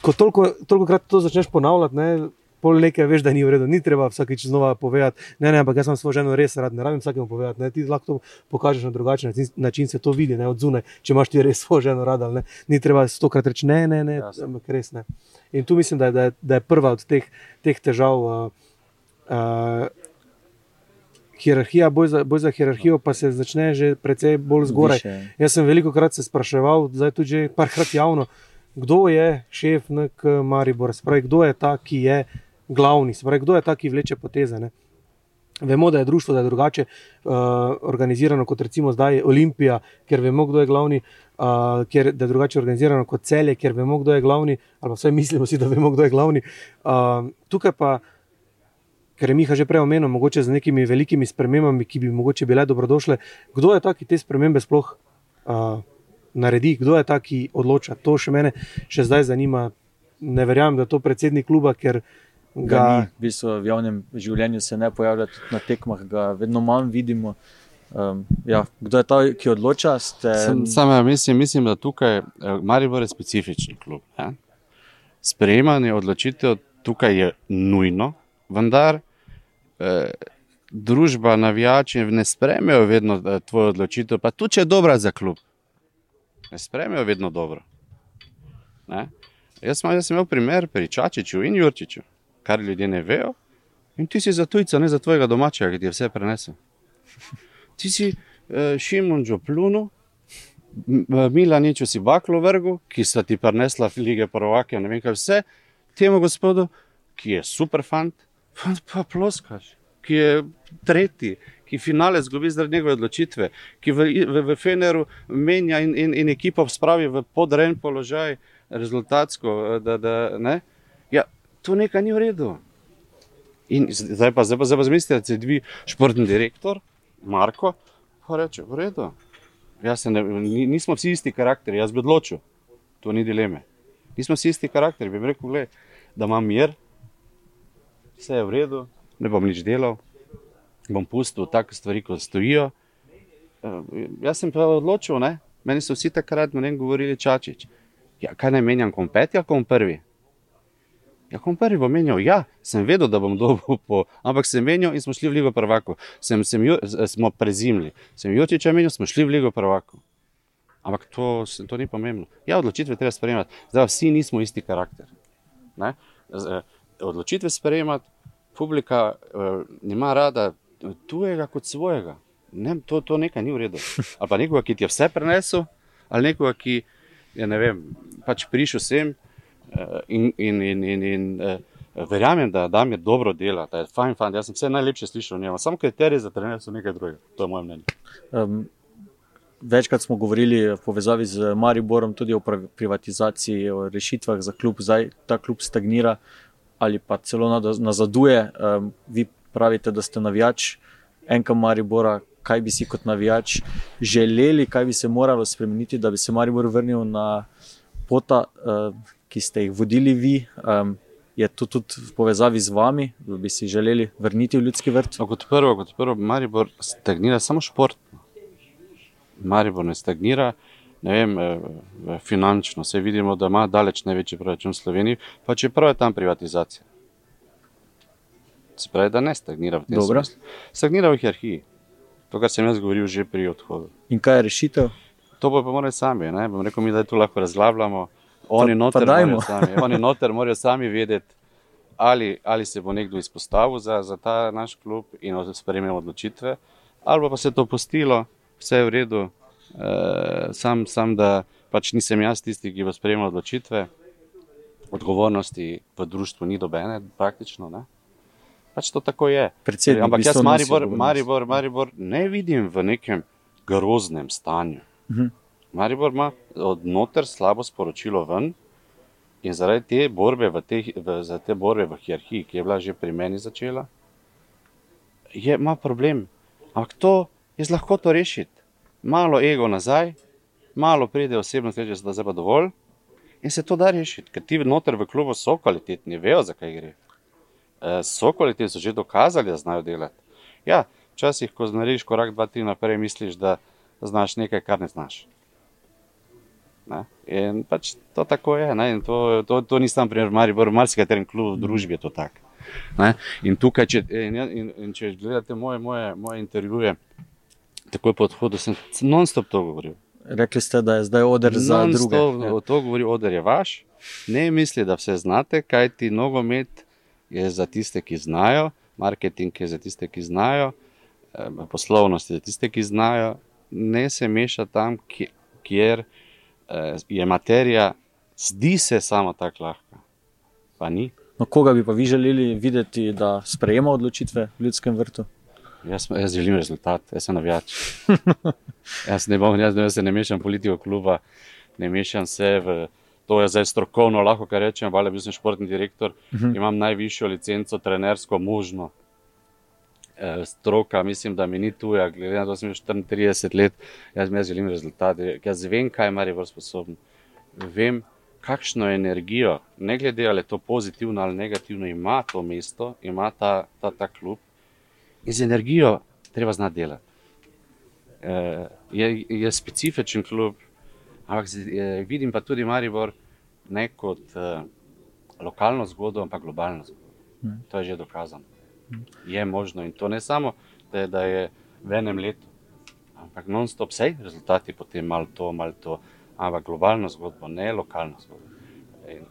C: Ko toliko, toliko krat to začneš ponavljati, ne, pol nekaj veš, da ni v redu, ni treba vsakeč znova povedati. Ne, ne, ampak jaz sem svojo ženo res rad, ne rabim vsakemu povedati. Ne, ti lahko to pokažeš na drugačen način, način se to vidi, ne od zunaj, če imaš ti res <laughs> svojo ženo rad. Ne, ni treba stokrat reči ne, ne, ne, ampak res ne. In tu mislim, da je, da je, da je prva od teh, teh težav. Uh, uh, Hierarhija, boj za, boj za hierarhijo, pa se začne že precej bolj zgoraj. Više. Jaz sem veliko krat se spraševal, zdaj tudi parkrat javno, kdo je šef NK Maribor, spravi, kdo je ta, ki je glavni, se pravi, kdo je ta, ki vleče poteze. Ne? Vemo, da je društvo da je drugače uh, organizirano kot recimo zdaj Olimpija, ker vemo, kdo je glavni, uh, ker da je drugače organizirano kot celje, ker vemo, kdo je glavni, ali vsaj mislimo si, da vemo, kdo je glavni. Uh, tukaj pa, ker je Miha že prej omenil, mogoče z nekimi velikimi spremembami, ki bi mogoče bile dobrodošle. Kdo je ta, ki te spremembe sploh uh, naredi, kdo je ta, ki odloča? To še mene še zdaj zanima. Ne verjamem, da je to predsednik kluba, ker
A: Ga
C: ga.
A: ni, v, bistvu, v javnem življenju se ne pojavlja tudi na tekmah, ga vedno manj vidimo. Um, ja, kdo je ta, ki odloča? Ste,
B: Sam, sam ja, mislim, mislim, da tukaj eh, Maribor je specifičen klub. Ja? Sprejemanje odločitev tukaj je nujno, vendar eh, družba, navijači ne sprejmejo vedno eh, tvojo odločitev, pa tudi če je dobra za klub. Ne sprejmejo vedno dobro. Ne? Jaz, sem, jaz sem imel primer pri Čačiču in Jurčiču, kar ljudje ne vejo. In ti si za tujca, ne za tvojega domačega, ki ti je vse prenesel. <laughs> Ti si uh, Šimon Džoplunu, Milaniču si baklo vrgu, ki sta ti prenesla lige prvake, ne vem kaj vse, temu gospodu, ki je super fant, pa, pa ploskaš, ki je tretji, ki finale zgubi zaradi njegove odločitve, ki v, v, v Feneru menja in, in, in ekipo spravi v podrejen položaj, rezultatsko. eh, Da, da? To nekaj ni v redu. In zdaj pa, zdaj pa, zdaj pa zmislite, da se dvi športni direktor, Marko, pa reče, v redu. Jaz Ne, ni, nismo vsi isti karakteri, jaz bi odločil, to ni dileme. Nismo vsi isti karakteri, bi rekel, gled, da imam mir, vse je v redu, ne bom nič delal, bom pustil take stvari, kot stojijo. Eh, Jaz sem pa odločil, ne? meni so vsi takrat govorili, čačič. Ja, kaj naj menjam, kom peti ali kom prvi? Ja, kom prvi bo menjal, ja, sem vedel, da bom dobil po, ampak sem menjal in smo šli v Ligo prvako. Sem, sem, ju- smo prezimli, sem Jočiča menjal, smo šli v Ligo prvako. Ampak to, to ni pomembno. Ja, odločitve treba sprejemati. Zdaj, vsi nismo isti karakter. Ne? Eh, Odločitve sprejemati, publika uh, ima rada tujega kot svojega. Ne, to, to nekaj ni v redu. Ali nekoga, ki ti je vse prenesel, ali nekoga, ki je ne vem, pač prišel sem in, in, in, in, in uh, verjamem, da Damir dobro dela, da je fajn, fajn. Jaz sem vse najlepše slišal o njem, samo kriteriji za trener so nekaj drugega. To je moje mnenje.
A: Um, večkrat smo govorili v povezavi z Mariborom tudi o privatizaciji, o rešitvah za klub. Zdaj ta klub stagnira ali pa celo nazaduje. Um, vi pravite, da ste navijač enka Maribora. Kaj bi si kot navijač želeli, kaj bi se moralo spremeniti, da bi se Maribor vrnil na pota, uh, ki ste jih vodili vi? Um, je to tudi v povezavi z vami, da bi si želeli vrniti v ljudski vrt?
B: No, kot prvo, kot prvo, Maribor stagnira samo športno. Maribor ne stagnira, ne vem, eh, finančno. Vse vidimo, da ima daleč največji proračun v Sloveniji, pa čeprav je tam privatizacija. Se pravi, da ne stagnira v tem
A: Dobro.
B: smislu. Stagnira v hierarhiji. To, kar sem jaz govoril že pri odhodu.
A: In kaj je rešitev?
B: To bo pa morali sami. Ne? Bom rekel, mi da to lahko razglabljamo. Oni
A: Pa-
B: noter,
A: pa
B: morajo sami, oni noter morajo sami vedeti, ali, ali se bo nekdo izpostavil za, za ta naš klub in sprejemel odločitve, ali pa se to postilo, vse je v redu. E, sam, sam, da pač nisem jaz tisti, ki bo sprejemal odločitve, odgovornosti v družbi ni dobene, praktično. Ne? Pač to tako je.
A: Predsednik
B: Ampak jaz Maribor. Maribor, Maribor ne vidim v nekem groznem stanju.
A: Mhm.
B: Maribor ima od noter slabo sporočilo ven in zaradi te borbe v, te, v, za te borbe v hierarhiji, ki je bila že pri meni začela, je, ima problem. Ampak to je z lahkoto rešiti. Malo ego nazaj, malo pride osebno, reče, da je pa dovolj in se to da rešiti, ker ti noter v klubu so kvalitetni, vejo, zakaj gre. Eh, So kvalitetni, so že dokazali, da znajo delati. Ja, včasih, ko narediš korak, dva, tri naprej, misliš, da znaš nekaj, kar ne znaš. Ne? In pač to tako je. Ne? In To, to, to ni samo primer Maribor, v marsikaterem klubu v družbi je to tako. Ne? In tukaj, če, in, in, in če gledate moje, moje, moje intervjuje, takoj po odhodu sem non-stop to govoril.
A: Rekli ste, da je zdaj oder za druge. Ja.
B: To govori, oder je vaš. Ne misli, da vse znate, kaj ti nogomet je za tiste, ki znajo, marketing je za tiste, ki znajo, eh, poslovnost je za tiste, ki znajo. Ne se meša tam, kje- kjer eh, je materija, zdi se samo tako lahka. Pa ni.
A: No, koga bi pa vi želeli videti, da sprejema odločitve v ljudskem vrtu?
B: Jaz, jaz želim rezultat, jaz sem navijač. <laughs> jaz, ne bom, jaz, jaz se ne mešam v politiko kluba, ne mešam se v to, je zdaj strokovno, lahko rečem, ali bil sem športni direktor, uh -huh. imam najvišjo licenco, trenersko možno. Eh, stroka, mislim, da mi ni tuja, glede na to, da sem že 34 let, jaz, jaz želim rezultate. Jaz vem, kaj je Marijo sposoben. Vem, kakšno energijo, ne glede ali je to pozitivno ali negativno, ima to mesto, ima ta, ta, ta klub. In z energijo treba znati delati. E, je, je specifičen klub, ampak je, vidim pa tudi Maribor ne kot e, lokalno zgodbo, ampak globalno zgodbo. Hmm. To je že dokazano je možno in to ne samo, da je, da je v enem letu, ampak non-stop vse, rezultati potem malo to, malo to, ampak globalno zgodbo, ne lokalno zgodbo. In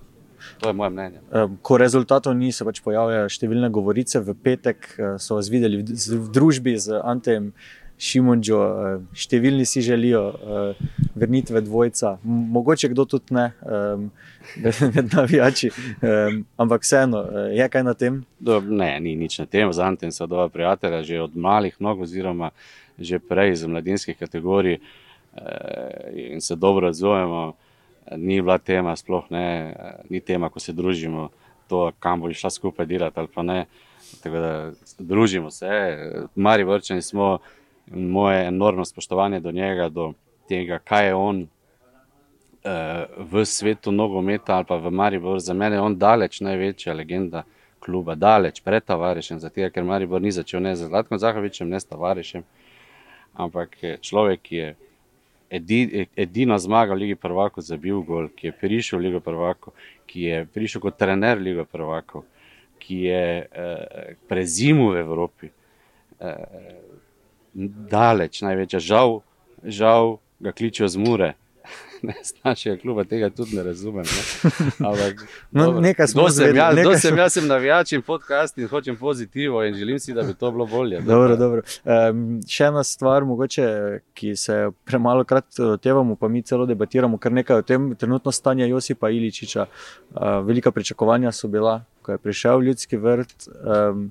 B: to je moje mnenje.
A: Ko rezultatov ni, se pač pojavljajo številne govorice. V petek eh, so vas videli v družbi z Antejem. Šimunčo, eh, številni si želijo uh, vrnitve dvojca, mogoče kdo tudi ne, <laughs> med navijači, ampak vseeno, je kaj na tem?
B: Do, ne, ni nič na tem, z Antem so dva prijatelja, že od malih nog, oziroma že prej iz mladinskih kategorij in se dobro razumemo. Ni bila tema, sploh ne, ni tema, ko se družimo, to, kam bo šla skupaj delati ali pa ne. Tako da družimo se, mari vrčeni smo moje enormno spoštovanje do njega, do tega, kaj je on uh, v svetu nogometa ali pa v Mariboru. Za mene je on daleč največja legenda kluba, daleč pred Tavarišem, zato ker Maribor ni začel ne z Zlatkom Zahovičem, ne s Tavarišem, ampak človek, je. Edina zmaga v Ligi Prvako za bil gol, ki je prišel v Ligo Prvako, ki je prišel kot trener Ligo Prvako, ki je eh, prezimil v Evropi. Eh, daleč največja. Žal, žal ga kličijo z mure. <laughs> Z našega kluba tega tudi ne razumem. Ne? Ampak, <laughs>
A: no, nekaj smo
B: že videli. Jaz sem, sem navijač in podcast in hočem pozitivno in želim si, da bi to bilo bolje.
A: Dobro, dobro. Um, še ena stvar, mogoče, ki se premalo krat tevamo, pa mi celo debatiramo, kar nekaj o tem trenutno stanje Josipa Iličiča. Uh, velika pričakovanja so bila, ko je prišel v ljudski vrt. Um,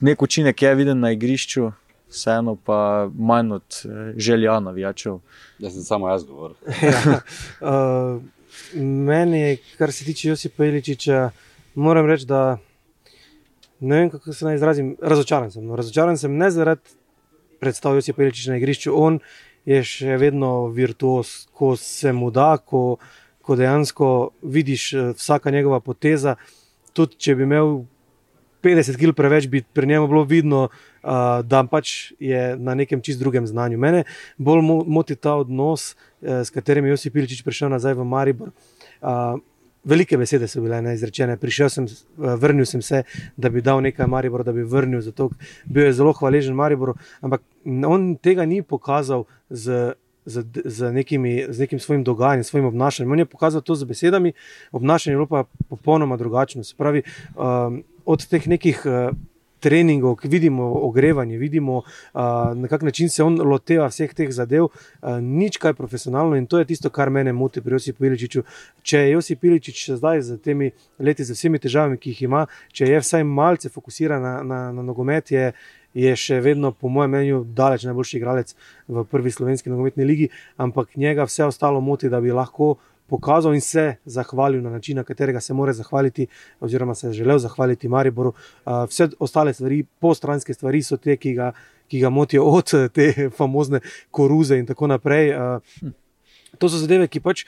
A: nek učinek je viden na igrišču, vseeno pa manj od eh, želja navijačev.
B: Jaz sem samo jaz govoril. <laughs>
C: ja, uh, meni, kar se tiče Josipa Iličiča, moram reči, da ne vem, kako se naj izrazim. Razočaran sem. No, razočaran sem ne zaradi predstav Josipa Iličiča na igrišču. On je še vedno virtuos, ko se mu da, ko, ko dejansko vidiš eh, vsaka njegova poteza. Tudi če bi imel 50 kg preveč, bi pri njemu bilo vidno, uh, da pač je na nekem čist drugem znanju. Mene bolj moti ta odnos, uh, s katerim je Josip Piličič prišel nazaj v Maribor. Uh, Velike besede so bile neizrečene. Prišel sem, vrnil sem se, da bi dal nekaj Mariboru, da bi vrnil. Zato bil je zelo hvaležen Mariboru, ampak on tega ni pokazal z z, z, nekimi, z nekim svojim dogajanjem, svojim obnašanjem. On je pokazal to z besedami, obnašanje je pa popolnoma drugačno. Se pravi, um, od teh nekih. Uh, Treningov, ki vidimo ogrevanje, vidimo, uh, na kak način se on loteva vseh teh zadev, uh, nič kaj profesionalno in to je tisto, kar mene moti pri Josipu Iličiču. Če je Josip Iličič zdaj z temi leti, z vsemi težavami, ki jih ima, če je vsaj malce fokusiran na, na, na nogomet, je, je še vedno, po mojem mnenju, daleč najboljši igralec v prvi slovenski nogometni ligi, ampak njega vse ostalo moti, da bi lahko pokazal in se zahvalil na način, na katerega se mora zahvaliti, oziroma se je želel zahvaliti Mariboru. Vse ostale stvari, postranske stvari so te, ki ga, ki ga motijo od <laughs> te famozne koruze in tako naprej. To so zadeve, ki pač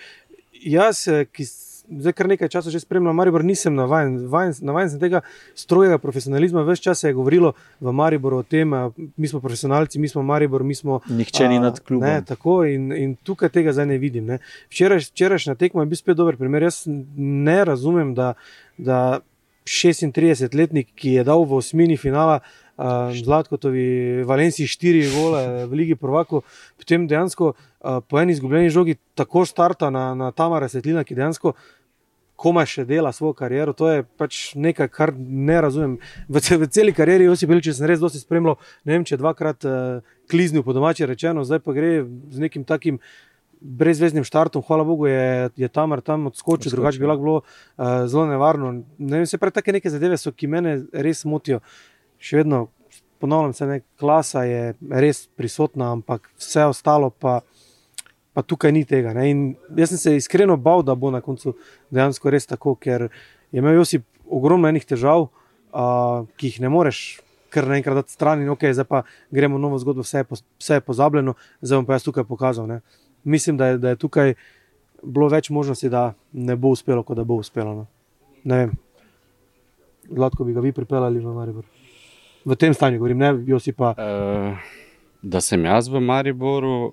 C: jaz, ki zdaj kar nekaj časa že spremljam Maribor, nisem navaden, navaden sem tega strojega profesionalizma. Ves čas se je govorilo v Mariboru o tem, mi smo profesionalci, mi smo Maribor, mi smo.
A: Nihče ni nad klubom.
C: Ne, tako in, in tukaj tega zdaj ne vidim. Ne. Včeraj, včerajšnja tekma je bil spet dober primer. Jaz ne razumem, da, da 36-letnik, ki je dal v osmini finala. Uh, Zlatkotovi, Valenciji, štiri gole v Ligi Prvako, potem dejansko uh, po eni izgubljeni žogi tako starta na, na Tamara Svetlina, ki dejansko komaj še dela svojo kariero. To je pač nekaj, kar ne razumem. V, v celi karieri, Josip Belič, sem res dosti spremljal, ne vem, če dvakrat uh, kliznil po domači rečeno, zdaj pa gre z nekim takim. Brezvezdnim štartom, hvala Bogu, je, je tam tam odskočil, drugače bi lahko bilo uh, zelo nevarno. Ne vem, se pravi, take neke zadeve so, ki me res motijo. Še vedno ponavljam, se ne, klasa je res prisotna, ampak vse ostalo pa pa tukaj ni tega. Jaz sem se iskreno bal, da bo na koncu dejansko res tako, ker je imel Josip ogromno enih težav, uh, ki jih ne moreš kar naenkrat dati stran in ok, zdaj pa gremo novo zgodbo, vse je, po, vse je pozabljeno, zdaj bom pa jaz tukaj pokazal. Ne. Mislim, da je, da je tukaj bilo več možnosti, da ne bo uspelo, kot da bo uspelo. No. Ne vem, lahko bi ga vi pripeljali v Maribor. V tem stanju, govorim, ne, Josipa.
B: Uh, da sem jaz v Mariboru,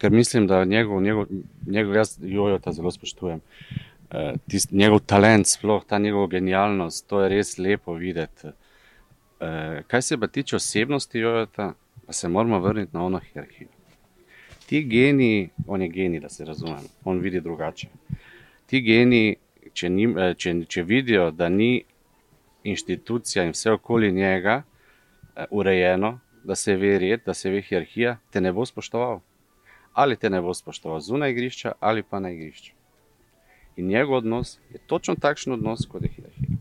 B: ker mislim, da njegov, njegov, njegov jaz jojo ta zelo spoštujem. Uh, tist, njegov talent, sploh ta njegova genialnost, to je res lepo videti. Uh, kaj se pa tiče osebnosti, jojo ta, pa se moramo vrniti na ono hierarhijo. Ti geni, on je geni, da se razumem, on vidi drugače. Ti geni, če, ni, če, če vidijo, da ni inštitucija in vse okoli njega urejeno, da se ve red, da se ve hierarhija, te ne bo spoštoval. Ali te ne bo spoštoval zunaj igrišča, ali pa na igrišču. In njegov odnos je točno takšen odnos, kot je hierarhija.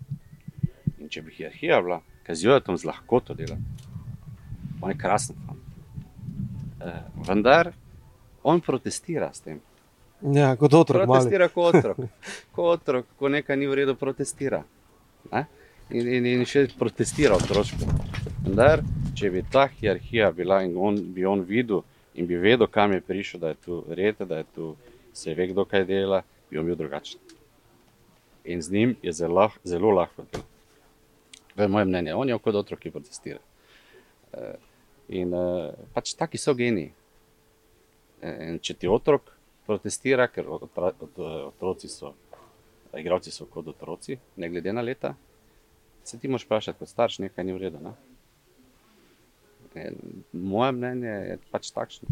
B: In če bi hierarhija bila, kazujo tam z lahkoto dela, on je krasen fan. Uh, vendar on protestira s tem.
C: Ja, kot otrok.
B: Protestira kot otrok. Kot otrok, ko nekaj ni v redu, protestira. Ne? In, in, in še protestira otroško. Vendar, če bi ta hierarhija bila in on, bi on videl in bi vedel, kam je prišel, da je tu red, da je tu se ve, kdo kaj dela, bi on bil drugačen. In z njim je zelo, zelo lahko delo. To je moje mnenje. On je kot otrok, ki protestira. Eh, in eh, pač taki so geniji. In če ti otrok protestira, ker otroci so, igravci so kot otroci, ne glede na leta, se ti moraš vprašati, kot starš, nekaj ni v redu. Ne? Moje mnenje je pač takšno.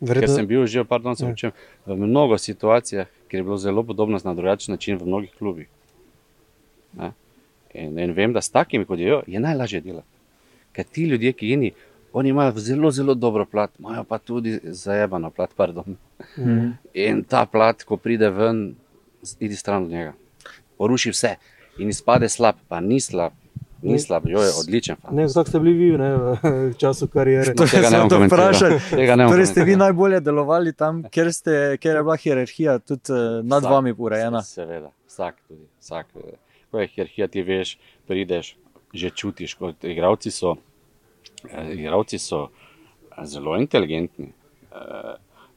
B: Verjetno... Ker sem bil že pardon, sem ja. učen, v mnogo situacijah, kjer je bilo zelo podobno na drugačen način v mnogih klubih. In, in vem, da s takimi, kot je, jo, je najlažje delati. Ker ti ljudje, ki jini, oni imajo zelo, zelo dobro plat, imajo pa tudi zajebano plat. Mm. In ta plat, ko pride ven, idi stran od njega, poruši vse in izpade slab, pa ni slab. Ni slab, jo je odličen.
C: Ne, tako ste bili vi ne, v <laughs> času karijere.
A: To se ne morete vprašati. Torej ste vi najbolje delovali tam, ker, ste, ker je bila hierarhija tudi uh, nad vsak, vami urejena.
B: Seveda, vsak tudi. Vsak, eh, ko je hierarhija, ti veš, prideš, že čutiš. Kot igravci so, eh, igravci so zelo inteligentni.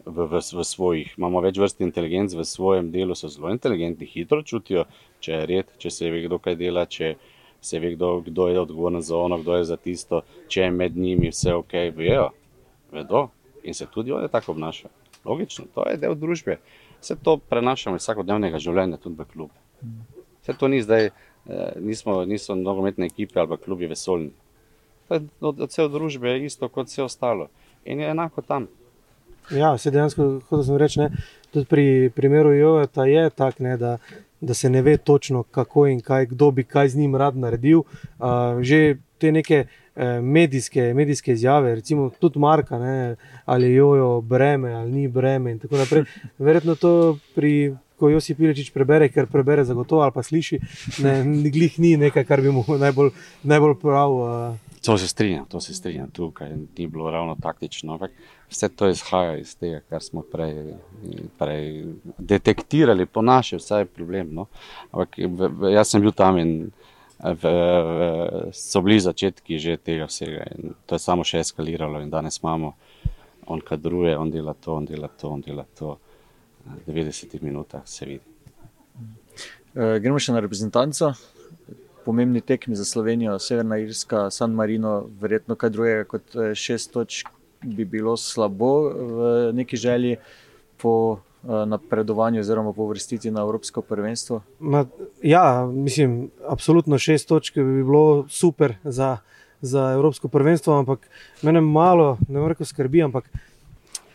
B: V, v, v svojih, imamo več vrst inteligenc v svojem delu, so zelo inteligentni, hitro čutijo, če je red, če se ve, kdo kaj dela, če se ve, kdo, kdo je odgovoren za ono, kdo je za tisto, če je med njimi vse ok, vejo, vedo in se tudi oni tako obnašajo. Logično, to je del družbe. Vse to prenašamo iz vsakodnevnega življenja tudi v klub. Vse to ni zdaj, eh, nismo, niso nogometne ekipe ali klubi vesoljni. To je od, od vse družbe isto kot vse ostalo. In je enako tam.
C: Ja, se dejansko, kot sem rekel, tudi pri primeru Jojota je tako, da, da se ne ve točno, kako in kaj, kdo bi kaj z njim rad naredil. Uh, že te neke uh, medijske, medijske izjave, recimo tudi Marka, ne, ali jojo breme, ali ni breme. In tako naprej. <laughs> Verjetno to pri. Ko Josi Pilečič prebere, ker prebere zagotovo ali pa sliši, ne, glih ni nekaj, kar bi mu <laughs> najbolj, najbolj prav. Uh,
B: To se strinjam, to se strinjam tukaj. Ni bilo ravno taktično, ampak vse to izhaja iz tega, kar smo prej, prej detektirali, po naše, vsaj problem. No? Ampak jaz sem bil tam in v, v, so bili začetki že tega vsega. To je samo še eskaliralo in danes imamo, on kadruje, on dela to, on dela to, on dela to. V 90 minutah se vidi.
A: Uh, gremo še na reprezentanco pomembni tekmi za Slovenijo, Severna Irska, San Marino, verjetno kaj drugega kot eh, šest točk bi bilo slabo v neki želji po eh, napredovanju oziroma po vrstici na Evropsko prvenstvo?
C: Ma, ja, mislim, absolutno šest točk bi bilo super za, za Evropsko prvenstvo, ampak mene malo, ne morem reči, skrbi, ampak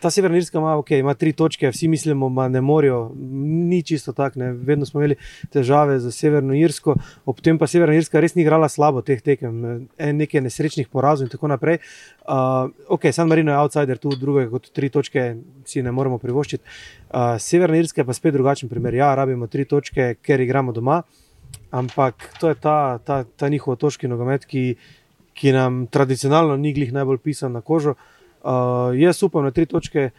C: ta Severna Irska ima, okay, ima tri točke, vsi mislimo, da ne morajo, ni čisto tako. Vedno smo imeli težave z Severno Irsko, ob tem pa Severna Irska res ni igrala slabo teh tekem, nekaj nesrečnih porazov in tako naprej. Uh, ok, San Marino je outsider, tu druge kot tri točke si ne moremo privoščiti. Uh, Severna Irska je pa spet drugačen primer. Ja, rabimo tri točke, ker igramo doma, ampak to je ta, ta, ta njihov otoški nogomet, ki, ki nam tradicionalno ni glih najbolj pisan na kožo. Uh, Uh, jaz upam na tri točke,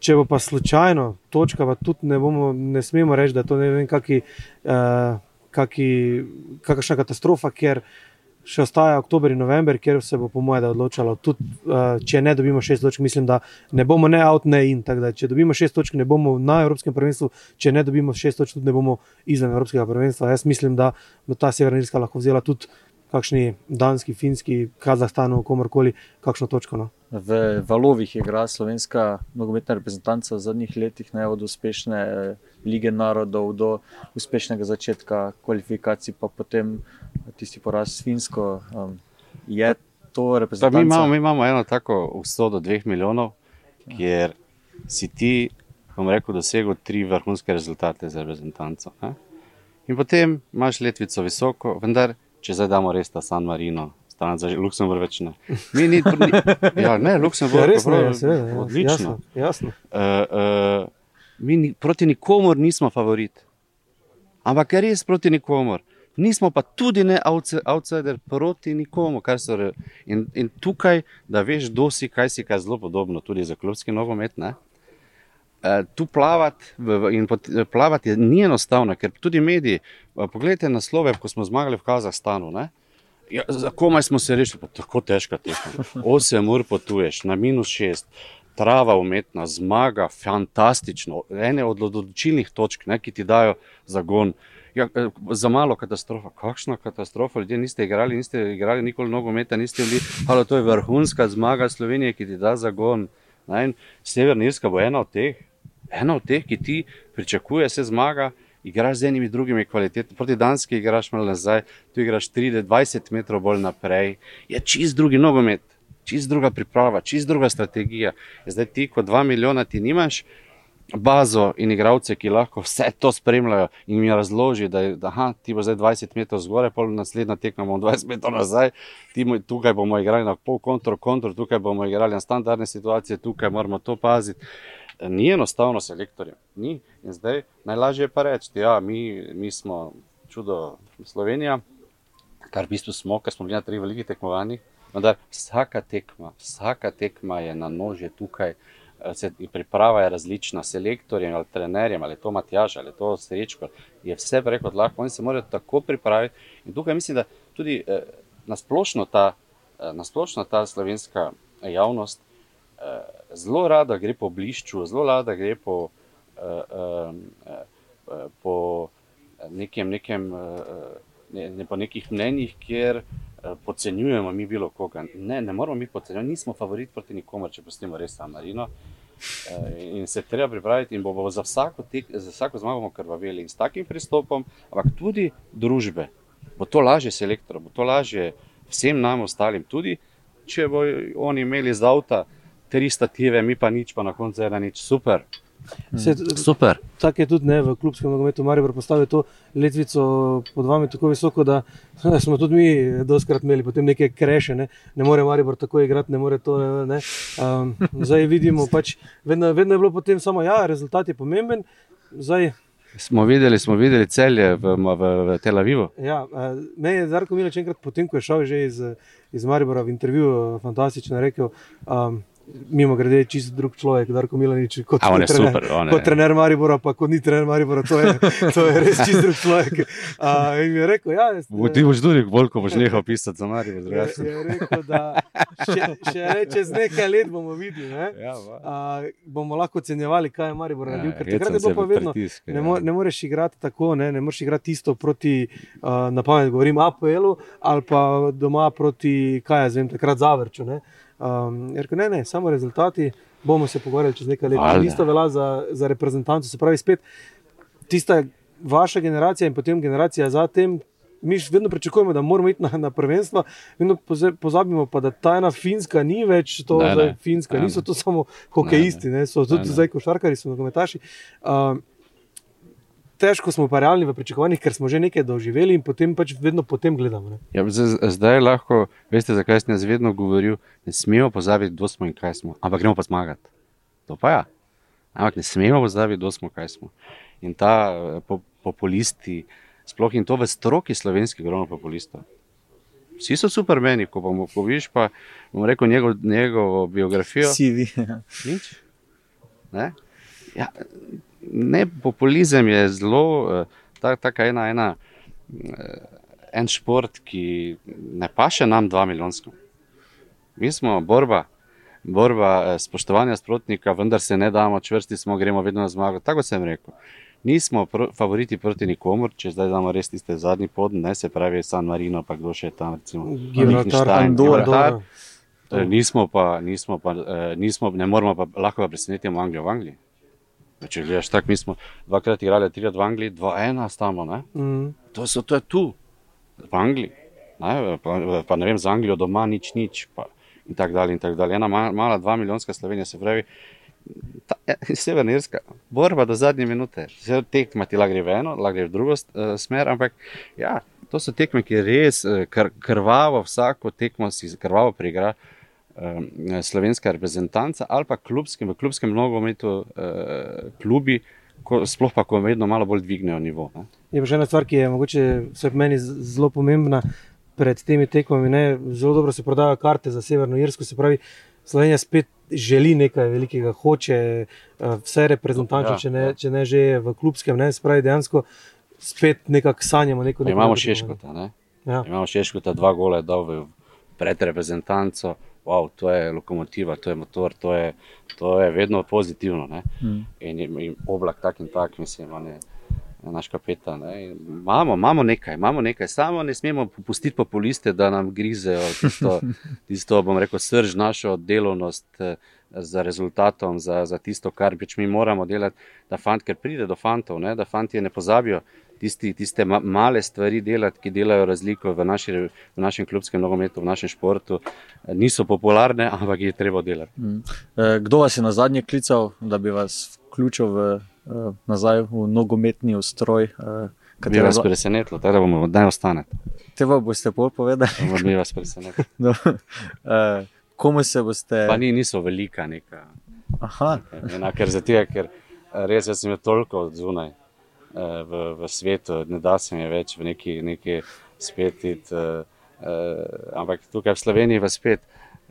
C: če bo pa slučajno točka, pa tudi ne, bomo, ne smemo reči, da je to ne vem, kaki, uh, kaki, kakšna katastrofa, ker še ostaja oktober in november, kjer se bo, po mojem, odločalo. Tudi, uh, če ne dobimo šest točk, mislim, da ne bomo ne out, ne in. Da, če dobimo šest točk, ne bomo na Evropskem prvenstvu, če ne dobimo šest točk, tudi ne bomo izven Evropskega prvenstva. Jaz mislim, da bo ta Severna Irska lahko vzela tudi kakšni danski, finski, Kazahstanu, komorkoli, kakšno točko. No.
A: V valovih igra slovenska nogometna reprezentanca v zadnjih letih, ne od uspešne eh, lige narodov do uspešnega začetka kvalifikacij, pa potem tisti poraz s Finsko. Um, je to reprezentanca?
B: Mi imamo, mi imamo eno tako vsodo dveh milijonov, kjer si ti, bom rekel, dosegel tri vrhunske rezultate za reprezentanco. Ne? In potem imaš letvico visoko, vendar če zdaj damo res ta San Marino. Stane za Luksemburg več ne. Mi <laughs> ni, ni, ja, ne, Luksemburg
C: Ja, res ne,
B: prav-
C: ja, seveda, ja,
B: odlično.
C: Jasno, jasno.
B: Uh, uh, mi ni, proti nikomor nismo favorit. Ampak je res proti nikomor. Nismo pa tudi ne outsi- outsider proti nikomu. re- In, in tukaj, da veš, kdo si, kaj si, kaj je zelo podobno, tudi za klubski nogomet. Ne? Eh, Tu plavati in pot- plavati ni enostavno, ker tudi mediji, eh, poglejte naslove, ko smo zmagali v Kazahstanu. Ne? Ja, za komaj smo se rešili, pa tako težka tekma. 8 ur potuješ, na minus 6, trava umetna, zmaga, fantastično, ene od odločilnih točk, ne, ki ti dajo zagon. Ja, eh, za malo katastrofa, kakšna katastrofa, ljudje niste igrali, niste igrali nikoli nogometa, niste bili, ali to je vrhunska zmaga Slovenije, ki ti da zagon. Ne, Severna Irska bo ena od teh, ena od teh, ki ti pričakuje, se zmaga, igraš z enimi drugimi kvalitetami. Proti Danski igraš malo nazaj, tu igraš 30-20 metrov bolj naprej. Je čist drugi nogomet, čist druga priprava, čist druga strategija. Zdaj ti, kot dva milijona, ti nimaš bazo in igravce, ki lahko vse to spremljajo in mi razloži, da, je, da aha, ti bo zdaj 20 metrov zgoraj, pol naslednja tekma bomo 20 metrov nazaj, ti, tukaj bomo igrali na pol kontro, kontro, tukaj bomo igrali na standardne situacije, tukaj moramo to paziti. Ni enostavno selektorjem, ni. In zdaj najlažje je pa reči, da ja, mi, mi smo čudo Slovenija, kar v bistvu smo, ker smo bili na treh velikih tekmovanjih. Vendar vsaka tekma, vsaka tekma je na nože tukaj. eh, Se, priprava je različna, selektorjem ali trenerjem, ali to Matjaž ali to Srečko, je vse preko lahko. Oni se morajo tako pripraviti. In tukaj mislim, da tudi eh, nasplošno ta, eh, nasplošno ta slovenska javnost eh, zelo rada gre po blišču, zelo rada gre po, eh, eh, eh, po nekem, nekem, eh, ne, ne, po nekih mnenjih, kjer eh, podcenjujemo mi bilo koga. Ne, ne moramo mi podcenjevati, nismo favorit proti nikomor, če pustimo res San Marino. In se treba pripraviti, in bomo za vsako, tek, za vsako zmago bomo krvaveli. In s takim pristopom, ampak tudi družbe, bo to lažje selektorju, bo to lažje vsem nam ostalim. Tudi če bodo oni imeli z avta tri stative, mi pa nič, pa na koncu ena nič. Super.
C: Se,
B: Super.
C: tako je tudi ne, v klubskem nogometu Maribor postavil to letvico pod vami tako visoko, da <laughs> smo tudi mi doskrat imeli potem neke kreše, ne, ne more Maribor tako igrati, ne more to. Ne, ne. Um, zdaj vidimo, <laughs> pač, vedno, vedno je bilo potem samo, ja, rezultat je pomemben. Zdaj,
B: Smo videli, smo videli celje v, v, v Tel Avivu.
C: Ja, eh, me je Darko Milič enkrat, potem ko je šel že iz, iz Maribora v intervju, eh, fantastično rekel. Um, Mimo grede, čist drug človek, Darko Milanič, kot,
B: A,
C: trener,
B: super, on je-
C: kot trener Maribora, pa kot ni trener Maribora, to je, to je res čist drug človek. Uh, in mi je rekel, ja, jaz,
B: Ti boš tudi bolj, ko boš nehal pisati za Marijo.
C: je,
B: drugače.
C: je rekel, da še, še le čez nekaj let bomo videli, ne?
B: Ja,
C: uh, bomo lahko ocenjevali, kaj je Maribor naredil. Ker takrat je bilo pa vedno,
B: pritiske,
C: Ne,
B: ja.
C: mo ne moreš igrati tako, ne, ne moreš igrati isto proti, uh, na pamet govorim, APL-u ali pa doma proti, kaj jaz vem, takrat Zavrču. Ne. Um, rekel, ne, ne, samo rezultati, bomo se pogovarjali čez nekaj let. In Isto velja za, za reprezentanco, se pravi, spet tista vaša generacija in potem generacija za tem. Mi vedno pričakujemo, da moramo iti na, na prvenstva, vedno pozabimo pa, da ta ena finska ni več to,
B: Ne,
C: da
B: ne.
C: je finska,
B: Ne,
C: niso
B: ne.
C: to samo hokejisti, ne, so tudi
B: Ne, ne.
C: zdaj košarkari, so nogometaši. Um, težko smo pa realni v pričakovanjih, ker smo že nekaj doživeli in potem pač vedno potem gledamo. Ne.
B: Ja, zdaj lahko, veste, zakaj sem jaz vedno govoril, ne smemo pozabiti, kdo smo in kaj smo, ampak gremo pa zmagati. To pa ja. Ampak ne smemo pozabiti, kdo smo in kaj smo. In ta eh, po, populisti, sploh in to v stroki slovenski, ogromno populistov. Vsi so supermeni, ko bomo, ko vidiš pa, bom rekel, njegov, njegovo biografijo.
A: Sivi.
B: Nič. Ne? Ja, ne, populizem je zelo, eh, ta, taka ena, ena, eh, en šport, ki ne paše nam dva milijonsko. Mi smo borba, borba eh, spoštovanja sprotnika, vendar se ne damo čvrsti, smo gremo vedno na zmago. Tako sem rekel. Nismo pr favoriti proti nikomor, če zdaj damo res tiste zadnji pod, ne se pravi San Marino, pa kdo še tam, recimo
C: Gibraltar,
A: Andorra.
B: Eh, Nismo pa, nismo pa, nismo, ne moramo pa lahko pa presenetiti Anglijo v Angliji. Če gledaš tako, mi smo dvakrat igrali, trikrat v Angliji, dva ena stamo?
C: Mm.
B: To, so, to je tu, v Angliji. Ne? Pa, pa ne vem, za Anglijo doma nič, nič. Pa, in tako dalje. In tak dalje. Ena ma- mala, dva milijonska Slovenija, se pravi, ta, <laughs> eh, Severna Irska, borba do zadnje minute. Vse tekma ti lahko gre v eno, lahko gre v drugo uh, smer, ampak ja, to so tekme, ki res uh, kr, krvavo, vsako tekmo si krvavo prigra. Um, slovenska reprezentanca ali pa klubskem, v klubskem nogometu, uh, klubi, ko, sploh pa, ko vedno malo bolj dvignejo nivo. Ne?
C: Je pa še ena stvar, ki je mogoče meni zelo pomembna pred temi tekmami. Ne? Zelo dobro se prodajajo karte za Severno Irsko, se pravi, Slovenija spet želi nekaj velikega, hoče eh, vse reprezentantče,
B: Ja,
C: če, ne,
B: ja.
C: če ne že v klubskem, ne? se pravi, dejansko spet nekako sanjamo. Neko, neko
B: Imamo Šeškota, ne?
C: Ja.
B: imamo Šeškota, dva gola je dal v pred reprezentanco. Wow, to je lokomotiva, to je motor, to je, to je vedno pozitivno. Ne?
A: Mm.
B: In, in, oblak tak in tak, mislim, on je naš kapetan. ne. In Imamo, imamo nekaj, imamo nekaj, samo ne smemo popustiti populiste, da nam grizejo tisto, <laughs> tisto bom rekel, srž našo delovnost eh, za rezultatom, za, za tisto, kar pač mi moramo delati, da fant, ker pride do fantov, ne, da fanti ne pozabijo tisti, tiste ma, male stvari delati, ki delajo razliko v, naši, v našem klubskem nogometu, v našem športu. Niso popularne, ampak jih je treba delati.
A: Mm. Eh, Kdo vas je na zadnje klical, da bi vas vključil v, eh, nazaj v nogometni ustroj? eh,
B: Bi vas presenetilo, tako da bomo, naj ostane.
A: Te pa boste pol povedali.
B: Bomo mi vas presenetili. <laughs>
A: No, eh, Komu se boste?
B: Pa ni, niso velika neka.
A: Aha,
B: Ena, ker za tega, ker res sem je toliko zunaj v, v svetu, ne da se mi več v neki, neki spet iti. Uh, uh, ampak tukaj v Sloveniji je spet,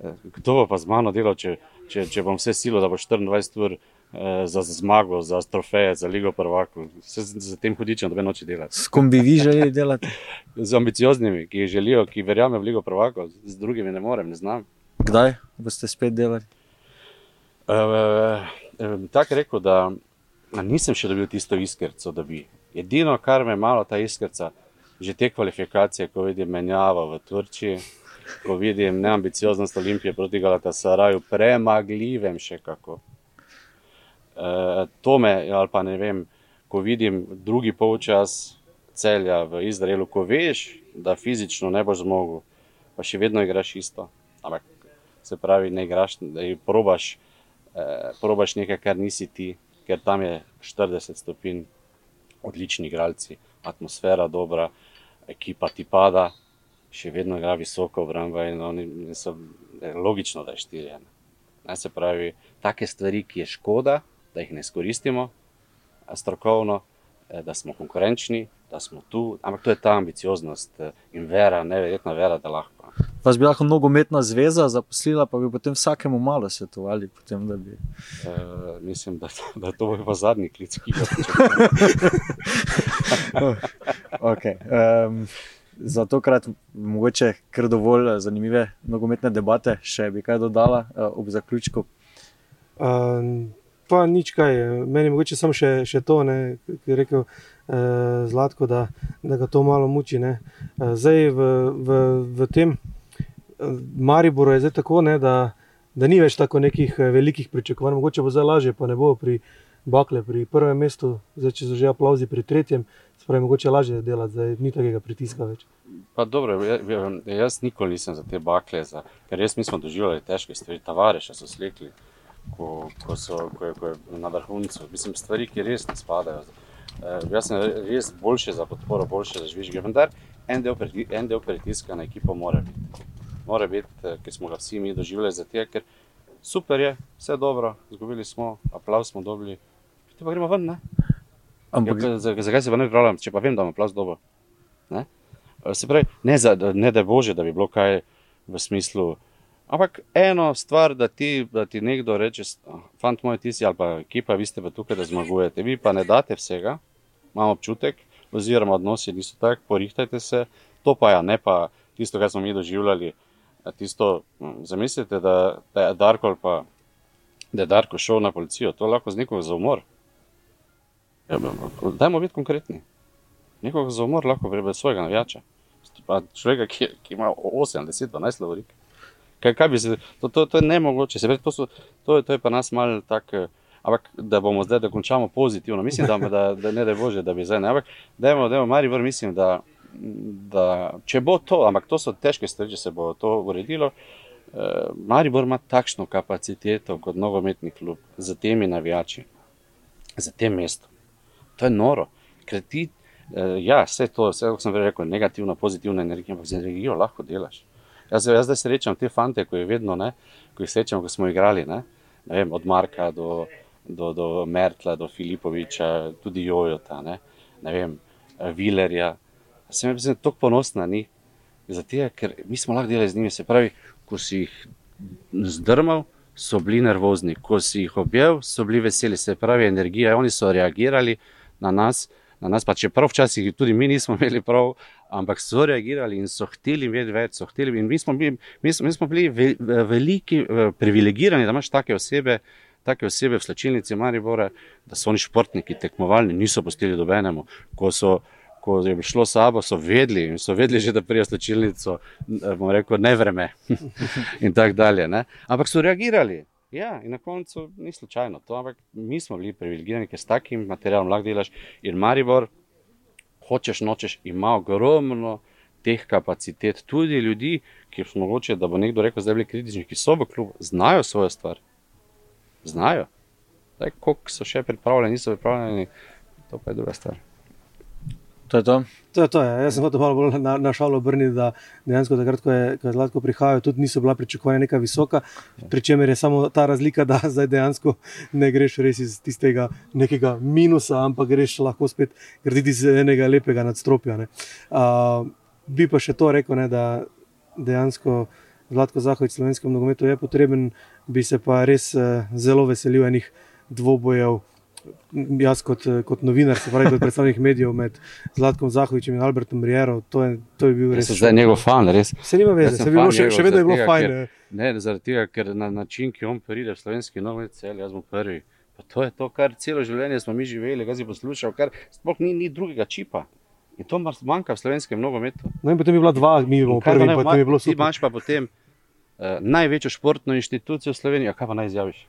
B: uh, kdo bo pa z mano delal, če, če, če bom vse silo, da bo 24 ur uh, za zmago, za trofeje, za Ligo prvakov. Vse z, z tem hudičem, da bi noči delati.
A: s kom bi vi želeli delati? <laughs>
B: Z ambicioznimi, ki želijo, ki verjamejo v Ligo prvakov, z drugimi ne morem, ne znam.
A: Kdaj boste spet delali?
B: Uh, Tako rekel, da nisem še dobil tisto iskrco, da bi. Edino, kar me je malo ta iskrca, že te kvalifikacije, ko vidim menjavo v Turčiji, ko vidim neambicioznost Olimpije proti Galatasaraju, premagljivem še kako. Uh, to me, ali pa ne vem, ko vidim drugi polčas celja v Izraelu, ko veš, da fizično ne boš zmogel, pa še vedno igraš isto. Ampak se pravi, ne igraš, da probaš eh, probaš nekaj, kar nisi ti, ker tam je 40 stopinj, odlični igralci, atmosfera dobra, ekipa ti pada, še vedno igra visoko obramba in oni so eh, logično, da je štirjen. Ne, se pravi, take stvari, ki je škoda, da jih ne izkoristimo strokovno, eh, da smo konkurenčni, da smo tu, ampak to je ta ambicioznost eh, in vera, neverjetna vera, da lahko.
A: Vas bi lahko nogometna zveza zaposlila, pa bi potem vsakemu malo svetovali. Potem, da bi...
B: Uh, mislim, da, da to bo pa zadnji klic, ki ga pričakujem.
A: okay. um, za tokrat mogoče kar dovolj eh, zanimive nogometne debate, še bi kaj dodala uh, ob zaključku.
C: Um, pa nič kaj, meni je mogoče samo še, še to, ne, ki je rekel uh, Zlatko, da, da ga to malo muči. Ne. Uh, zdaj v, v, v tem Mariboru je zdaj tako, ne, da, da ni več tako nekih eh, velikih pričakovanj, mogoče bo zdaj lažje, pa ne bo pri Bakle pri prvem mestu, zdaj če so že aplauzi pri tretjem, spravi mogoče lažje delati, zdaj ni takega pritiska več.
B: Pa dobro, ja- ja- jaz nikoli nisem za te bakle, za, ker res mi smo doživljali težke stvari, tavareša so slekli, ko, ko, so, ko, je, ko je na vrhuncu. Mislim, stvari, ki res ne spadajo. Uh, jaz sem res boljši za podporo, boljši za žvižge, vendar en del, en del pritiska na ekipo mora biti. Mora biti, eh, ker smo ga vsi mi doživljali za te, ker super je, vse dobro, izgubili smo, aplav smo dobili, te pa gremo ven, ne?
A: Ampak
B: Ja, zakaj se pa ne pripravljam, če pa vem, da imam plas dobro? Ne? Eh, Se pravi, ne, za, ne da je bože, da bi bilo kaj v smislu. Ampak eno stvar, da ti, da ti nekdo reče, "Ah, fant moj, ti si ali pa ekipa, vi ste pa tukaj, da zmagujete, vi pa ne date vsega, imam občutek, oziroma odnosi niso tako, porihtajte se, to pa ja, ne pa tisto, kar smo mi doživljali. Tisto, hm, zamislite, da, da je Darko pa. Da je Darko šel na policijo, to lahko z nekoga za umor. Ja, dajmo biti konkretni. Nekoga za umor lahko vrebe svojega navijača. Pa človeka, ki, ki ima 8, 10, 12 lovorik. Kaj, kaj se, to, to, to je nemogoče, se pravi, to, so, to, to je pa nas malo tako. Ampak da bomo zdaj, da končamo pozitivno, mislim, da, da, da ne da bože, da bi zdaj ne. Ampak dajmo, dajmo, Maribor, mislim, da, da če bo to, ampak to so težke stvari, če se bo to uredilo. Eh, Maribor ima takšno kapaciteto kot nogometni klub za temi navijači, za tem mestom. To je noro. Ker ti, eh, ja, vse to, vse, kot sem rekel, negativna, pozitivna energija, ampak z energijo lahko delaš. Jaz, jaz zdaj srečam te fante, ko jih vedno, ne, ko jih srečam, ko smo igrali, ne, ne vem, od Marka do, do, do Mertla, do Filipoviča, tudi Jojota, ne, ne vem, Vilerja. Sem jim tako ponosna, ni. Zato, ker mi smo lahko delali z njimi, se pravi, ko si jih zdrmal, so bili nervozni, ko si jih objel, so bili veseli, se pravi, energija, oni so reagirali na nas, na nas pa čeprav včasih tudi mi nismo imeli prav, ampak so reagirali in so hteli vedeti več, hteli in mi smo bili, mi smo, mi smo bili ve, veliki, privilegirani, da imaš take osebe. Take osebe v slčilnici Maribora, da so oni športniki, tekmovalni, niso postili dobenemu. Ko so, ko je šlo sabo, so vedeli in so vedeli že, da prijo slčilnico, bomo rekel, ne vreme <laughs> in tako dalje. Ne? Ampak so reagirali. Ja, in na koncu ni slučajno to, ampak mi smo bili privilegirani, ker s takim materialom lahko delaš. In Maribor, hočeš, nočeš, ima ogromno teh kapacitet, tudi ljudi, ki so mogoče, da bo nekdo rekel, da so bili kritični, ki so v klubu, znajo svojo stvar. Znajo. Kako so še pripravljeni, niso pripravljeni, to pa je druga stvar.
A: To je to.
C: To je to, ja. Jaz sem hotel malo bolj na, na šalo obrniti, da dejansko takrat, ko je, ko je Zlatko prihajal, tudi niso bila pričakovanja neka visoka, pri čemer je samo ta razlika, da zdaj dejansko ne greš res iz tistega nekega minusa, ampak greš lahko spet graditi iz enega lepega nadstropja. Uh, bi pa še to rekel, ne, da dejansko Zlatko Zahovič slovenskem nogometu je potreben, bi se pa res uh, zelo veselil enih dvobojev jaz kot, kot novinar, se pravi, kot predstavnik medijev med Zlatkom Zahovičem in Albertom Riero, to, je, to je bil res.
B: Se zdaj njegov fan, res.
C: Se nima veze, se bilo, še, še vedno je bilo
B: tega,
C: fajn.
B: Ker, ne, zaradi tega, ker na način, ki on pride v slovenski novice, cel, jaz bom prvi. Pa to je to, kar celo življenje smo mi živeli, kaj si poslušal, kar sploh ni, ni drugega čipa. In to manjka v slovenskem nogometu.
C: No in potem je bila dva, mi bomo prvi, potem je bilo
B: Ti
C: super.
B: imaš pa potem uh, največjo športno inštitucijo v Sloveniji, kaj pa naj izjaviš?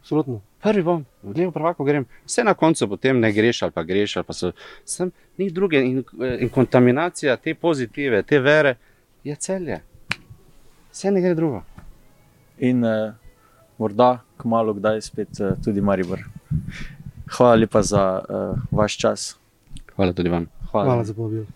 C: Absolutno.
B: Prvi bom, levo pravako grem. Vse na koncu potem ne greš ali pa greš, ali pa so sem, ni druge. In, in kontaminacija te pozitive, te vere je celje. Vse ne gre drugo.
A: In uh, morda kmalo kdaj spet uh, tudi Maribor. Hvala lepa za uh, vaš čas.
B: Hvala tudi vam.
A: Hvala.
C: Hvala za povabil.